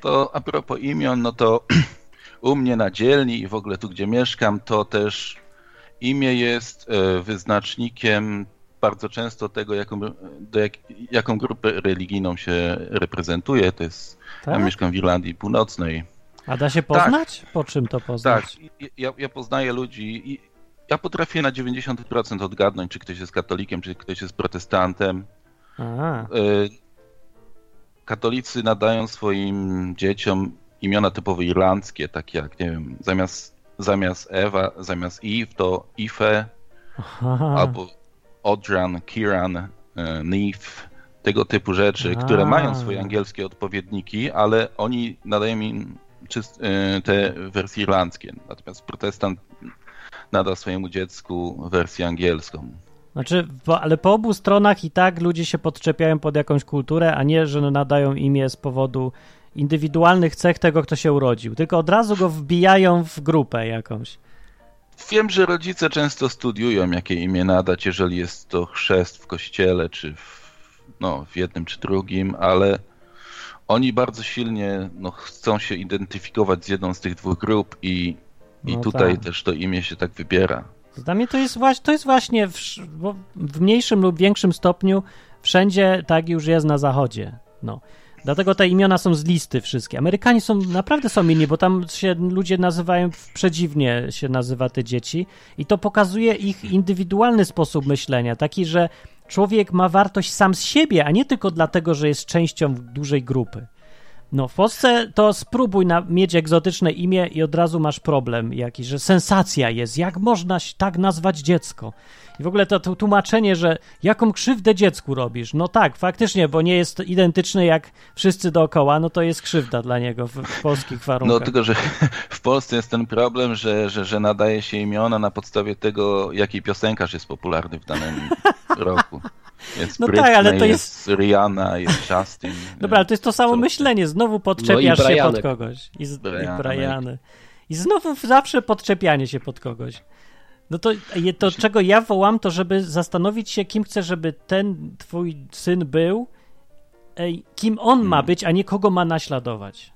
to a propos imion, no to u mnie na dzielni i w ogóle tu, gdzie mieszkam, to też imię jest e, wyznacznikiem bardzo często tego, jaką, do jak, jaką grupę religijną się reprezentuje. To jest, ja Tak? mieszkam w Irlandii Północnej. A da się poznać? Po czym to poznać? Tak, ja, ja poznaję ludzi i ja potrafię na 90% odgadnąć, czy ktoś jest katolikiem, czy ktoś jest protestantem. A, E, katolicy nadają swoim dzieciom imiona typowo irlandzkie, takie jak, nie wiem, zamiast, zamiast Ewa, zamiast Eve to Ife, aha. albo Odran, Kiran, e, Neve, tego typu rzeczy, które mają swoje angielskie odpowiedniki, ale oni nadają im te wersje irlandzkie. Natomiast protestant nada swojemu dziecku wersję angielską. Znaczy, ale po obu stronach i tak ludzie się podczepiają pod jakąś kulturę, a nie, że nadają imię z powodu indywidualnych cech tego, kto się urodził. Tylko od razu go wbijają w grupę jakąś. Wiem, że rodzice często studiują, jakie imię nadać, jeżeli jest to chrzest w kościele, czy w, no, w jednym czy drugim, ale oni bardzo silnie no, chcą się identyfikować z jedną z tych dwóch grup i, i No tutaj tak. też to imię się tak wybiera. Dla mnie to jest, właśnie, to jest właśnie w, w mniejszym lub większym stopniu wszędzie tak już jest na zachodzie. No. Dlatego te imiona są z listy wszystkie. Amerykanie są naprawdę są inni, bo tam się ludzie nazywają przedziwnie się nazywa te dzieci i to pokazuje ich indywidualny sposób myślenia, taki, że człowiek ma wartość sam z siebie, a nie tylko dlatego, że jest częścią dużej grupy. No, w Polsce to spróbuj na, mieć egzotyczne imię i od razu masz problem jakiś, że sensacja jest. Jak można tak nazwać dziecko? I w ogóle to, to tłumaczenie, że jaką krzywdę dziecku robisz? No tak, faktycznie, bo nie jest identyczny jak wszyscy dookoła, no to jest krzywda dla niego w, w polskich warunkach. No tylko, że w Polsce jest ten problem, że, że, że nadaje się imiona na podstawie tego, jaki piosenkarz jest popularny w danym roku. Jest No tak, Britney, ale to jest- Rihanna, jest Justin. Dobra, ale to jest to samo myślenie. Znowu podczepiasz No i się pod kogoś. I, z, i Brianek. Briany. I znowu zawsze podczepianie się pod kogoś. No to, to czego ja wołam, to żeby zastanowić się, kim chcę, żeby ten twój syn był, kim on Hmm. ma być, a nie kogo ma naśladować.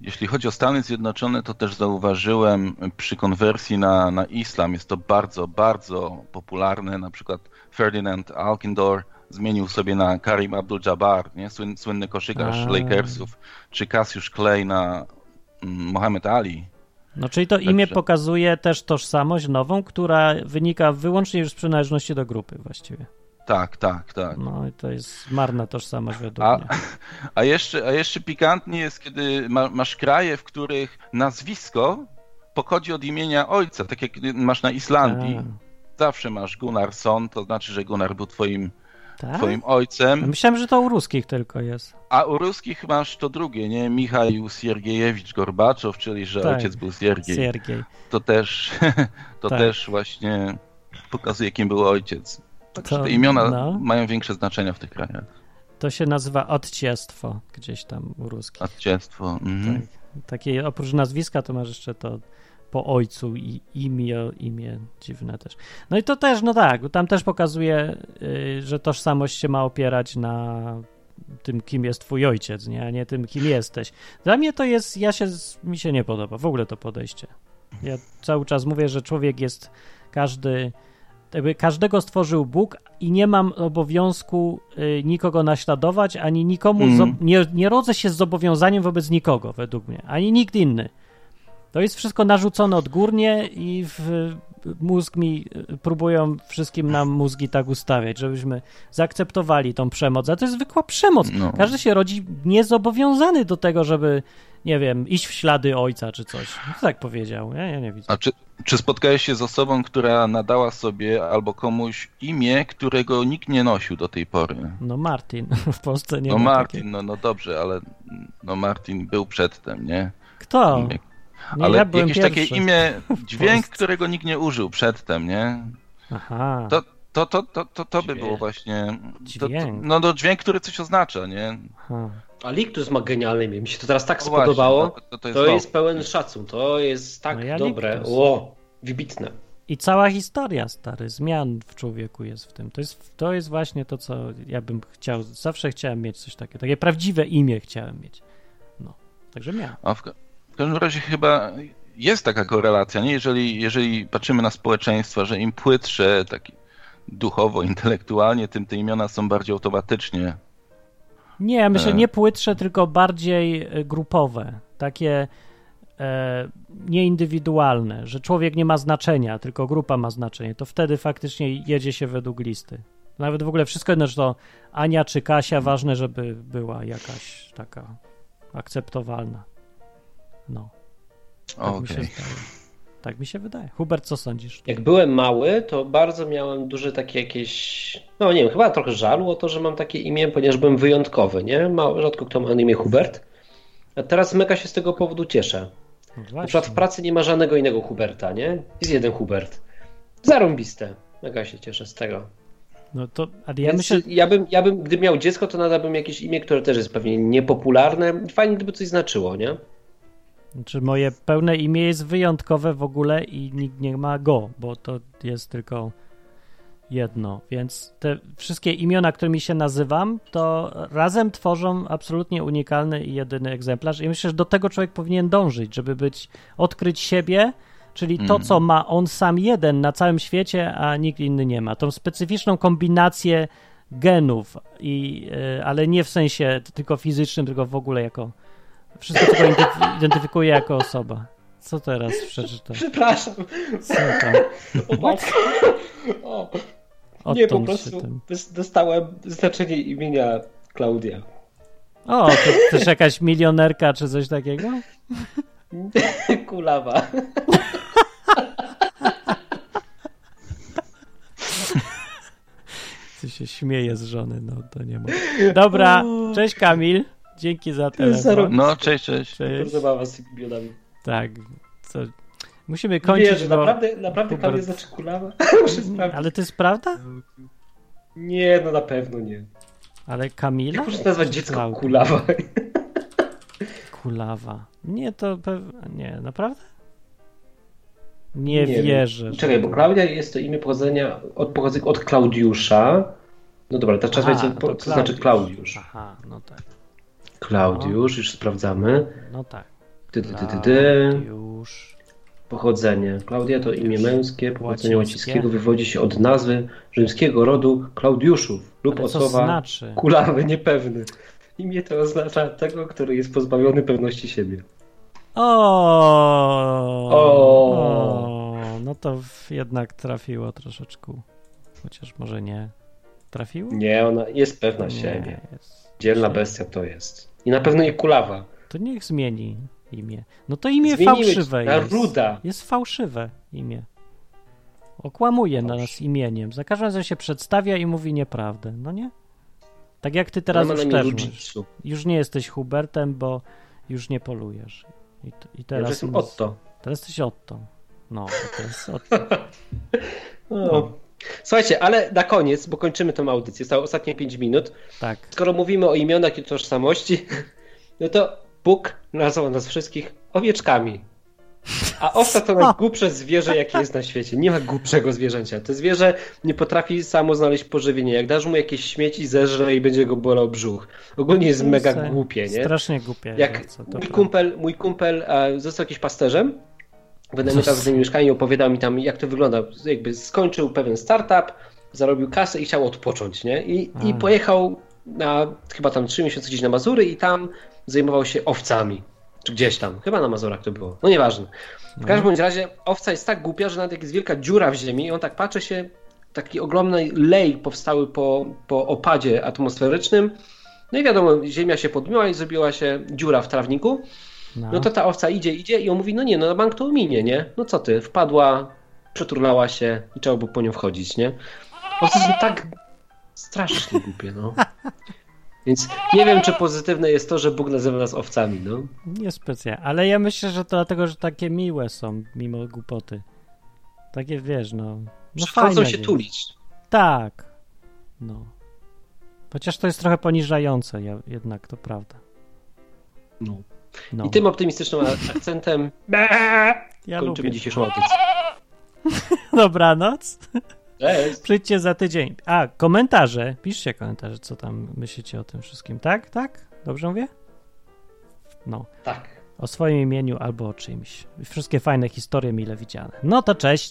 Jeśli chodzi o Stany Zjednoczone, to też zauważyłem przy konwersji na, na islam, jest to bardzo, bardzo popularne. Na przykład Ferdinand Alkindor zmienił sobie na Karim Abdul-Jabbar, nie? Słyn, słynny koszykarz A. Lakersów, czy Cassius Clay na mm, Mohamed Ali. No czyli to imię Także- pokazuje też tożsamość nową, która wynika wyłącznie już z przynależności do grupy właściwie. Tak, tak, tak. No i to jest marna tożsamość według A, mnie. a, jeszcze, a jeszcze pikantnie jest, kiedy ma, masz kraje, w których nazwisko pochodzi od imienia ojca, tak jak masz na Islandii. A, Zawsze masz Gunnarsson, to znaczy, że Gunnar był twoim, tak? twoim ojcem, Myślałem, że to u ruskich tylko jest. a u ruskich masz to drugie, nie? Michał Siergiejewicz Gorbaczow, czyli że Tak, ojciec był Siergiej. Siergiej. To też, to Tak. też właśnie pokazuje, kim był ojciec. Także te imiona no. mają większe znaczenia w tych krajach. To się nazywa odciestwo gdzieś tam u ruskich. Odcięstwo. Mhm. Tak. Takie oprócz nazwiska to masz jeszcze to po ojcu i imię, imię dziwne też. No i to też, no tak, tam też pokazuje, y, że tożsamość się ma opierać na tym, kim jest twój ojciec, nie? a nie tym, kim jesteś. Dla mnie to jest, ja się, mi się nie podoba w ogóle to podejście. Ja cały czas mówię, że człowiek jest każdy, jakby każdego stworzył Bóg i nie mam obowiązku y, nikogo naśladować, ani nikomu, Mhm. zo- nie, nie rodzę się z zobowiązaniem wobec nikogo, według mnie, ani nikt inny. To jest wszystko narzucone odgórnie i w, mózg mi y, próbują wszystkim nam mózgi tak ustawiać, żebyśmy zaakceptowali tą przemoc. A to jest zwykła przemoc. No. Każdy się rodzi niezobowiązany do tego, żeby, nie wiem, iść w ślady ojca czy coś. Tak powiedział. Ja, ja nie widzę. A czy, czy spotkałeś się z osobą, która nadała sobie albo komuś imię, którego nikt nie nosił do tej pory? No Martin w Polsce nie no ma Martin, no, no dobrze, ale no Martin był przedtem, nie? Kto? Imię. Nie, ale ja byłem jakieś pierwszy. takie imię, dźwięk, którego nikt nie użył przedtem, nie? Aha. To, to, to, to, to, to by było właśnie... To, to, Dźwięk. no, no dźwięk, który coś oznacza, nie? Aha. A Lictus ma genialne imię. Mi się to teraz tak No właśnie, spodobało. to- to- to jest to jest pełen szacun. To jest tak No ja dobre. Lictus. O, wybitne. I cała historia, stary, zmian w człowieku jest w tym. To jest, to jest właśnie to, co ja bym chciał, zawsze chciałem mieć coś takiego. Takie prawdziwe imię chciałem mieć. No, także miałem. A w, w każdym razie chyba jest taka korelacja, nie? Jeżeli, jeżeli patrzymy na społeczeństwa, że im płytsze, taki duchowo, intelektualnie, tym te imiona są bardziej automatycznie. Nie, ja myślę E. nie płytsze, tylko bardziej e, grupowe. Takie e, nieindywidualne, że człowiek nie ma znaczenia, tylko grupa ma znaczenie. To wtedy faktycznie jedzie się według listy. Nawet w ogóle wszystko jedno, czy to Ania czy Kasia, ważne, żeby była jakaś taka akceptowalna. No, tak mi się zdaje. Tak mi się wydaje. Hubert, co sądzisz? Jak byłem mały, to bardzo miałem duże takie jakieś, no nie wiem, chyba trochę żalu o to, że mam takie imię, ponieważ byłem wyjątkowy, nie? Mało, rzadko kto ma na imię Hubert. A teraz mega się z tego powodu cieszę. No Na przykład w pracy nie ma żadnego innego Huberta, nie? Jest jeden Hubert. Zarąbiste. Mega się cieszę z tego. No to, ale Ja, ja myślę, ja, bym, ja bym, gdybym miał dziecko, to nadałbym jakieś imię, które też jest pewnie niepopularne. Fajnie, gdyby coś znaczyło, nie? Znaczy moje pełne imię jest wyjątkowe w ogóle i nikt nie ma go, bo to jest tylko jedno. Więc te wszystkie imiona, którymi się nazywam, to razem tworzą absolutnie unikalny i jedyny egzemplarz. I myślę, że do tego człowiek powinien dążyć, żeby być, odkryć siebie, czyli to, Mm. co ma on sam jeden na całym świecie, a nikt inny nie ma. Tą specyficzną kombinację genów, i, y, ale nie w sensie tylko fizycznym, tylko w ogóle jako wszystko, co go identyf- identyfikuje jako osoba. Co teraz przeczytam? Przepraszam. Co tam? O, o, nie, po prostu dostałem znaczenie imienia Klaudia. O, to też jakaś milionerka czy coś takiego? Kulawa. Ty się śmieje z żony, no to nie ma. Dobra, cześć Kamil. Dzięki za telefon. No, cześć, cześć. Cześć. Zabawa z tymi imionami. Tak. Co? Musimy kończyć, Wierzę, bo... naprawdę, naprawdę Hubert- Klaudia znaczy kulawa? Muszę sprawdzić. Ale to jest prawda? Nie, no na pewno nie. Ale Kamila? Jak możesz nazwać dziecko Klaudia. kulawa? Kulawa. Nie, to pewnie... Nie, naprawdę? Nie, wiem. wierzę. że- Czekaj, bo Klaudia jest to imię pochodzenia od, pochodzenia od Klaudiusza. No dobra, teraz trzeba wiedzieć, co, to co znaczy Klaudiusz. Aha, no tak. Klaudiusz, już sprawdzamy. No tak. Ty, ty, ty, ty, ty. Pochodzenie. Klaudia to imię męskie, pochodzenie Łacińskie. łacińskiego wywodzi się od nazwy rzymskiego rodu Klaudiuszów lub Ale słowa znaczy? kulawy, niepewny. Imię to oznacza tego, który jest pozbawiony pewności siebie. O, O. o, no to jednak trafiło troszeczkę. Chociaż może nie. Trafiło? Nie, ona jest pewna Nie, siebie. jest. Dzielna bestia to jest. I na pewno nie kulawa. To niech zmieni imię. No to imię Zmieniłeś fałszywe na jest. Ruda. Jest fałszywe imię. Okłamuje na nas imieniem. Za każdym razem się przedstawia i mówi nieprawdę. No nie? Tak jak ty teraz Ona ma już nie jesteś Hubertem, bo już nie polujesz. I, i Ja teraz, już jestem Otto. teraz jesteś Otto. No, to jest Otto. No. Słuchajcie, ale na koniec, bo kończymy tą audycję, zostało ostatnie 5 minut. Tak. Skoro mówimy o imionach i tożsamości, no to Bóg nazwał nas wszystkich owieczkami. A owca to najgłupsze zwierzę, jakie jest na świecie. Nie ma głupszego zwierzęcia. To zwierzę nie potrafi samo znaleźć pożywienie. Jak dasz mu jakieś śmieci, zeżre i będzie go bolał brzuch. Ogólnie jest mega Jest, e, głupie, nie? Strasznie głupie. Jak mój kumpel, mój kumpel został jakimś pasterzem, wynajmował w tym mieszkaniu, opowiadał mi tam, jak to wygląda. Jakby skończył pewien startup, zarobił kasę i chciał odpocząć, nie? I, i pojechał na chyba tam trzy miesiące gdzieś na Mazury i tam zajmował się owcami. Czy gdzieś tam, chyba na Mazurach to było. No nieważne. W każdym bądź razie owca jest tak głupia, że nawet jak jest wielka dziura w ziemi i on tak patrzy się, taki ogromny lej powstały po, po opadzie atmosferycznym. No i wiadomo, ziemia się podmiła i zrobiła się dziura w trawniku. No. No to ta owca idzie, idzie i on mówi, no nie, no na bank to ominie, nie? No co ty, wpadła, przeturlała się i trzeba było po nią wchodzić, nie? Owce są tak strasznie głupie, no. Więc nie wiem, czy pozytywne jest to, że Bóg nazywa nas owcami, no. Niespecjalnie. Ale ja myślę, że to dlatego, że takie miłe są, mimo głupoty. Takie, wiesz, no... No fajne się jest. tulić. Tak. No. Chociaż to jest trochę poniżające, jednak to prawda. No. No. I tym optymistycznym akcentem ja kończymy lubię. dzisiejszą audycję. Dobranoc. Cześć! Przyjdźcie za tydzień. A, komentarze. Piszcie komentarze, co tam myślicie o tym wszystkim. Tak? Tak? Dobrze mówię? No. Tak. O swoim imieniu albo o czymś. Wszystkie fajne historie mile widziane. No to cześć.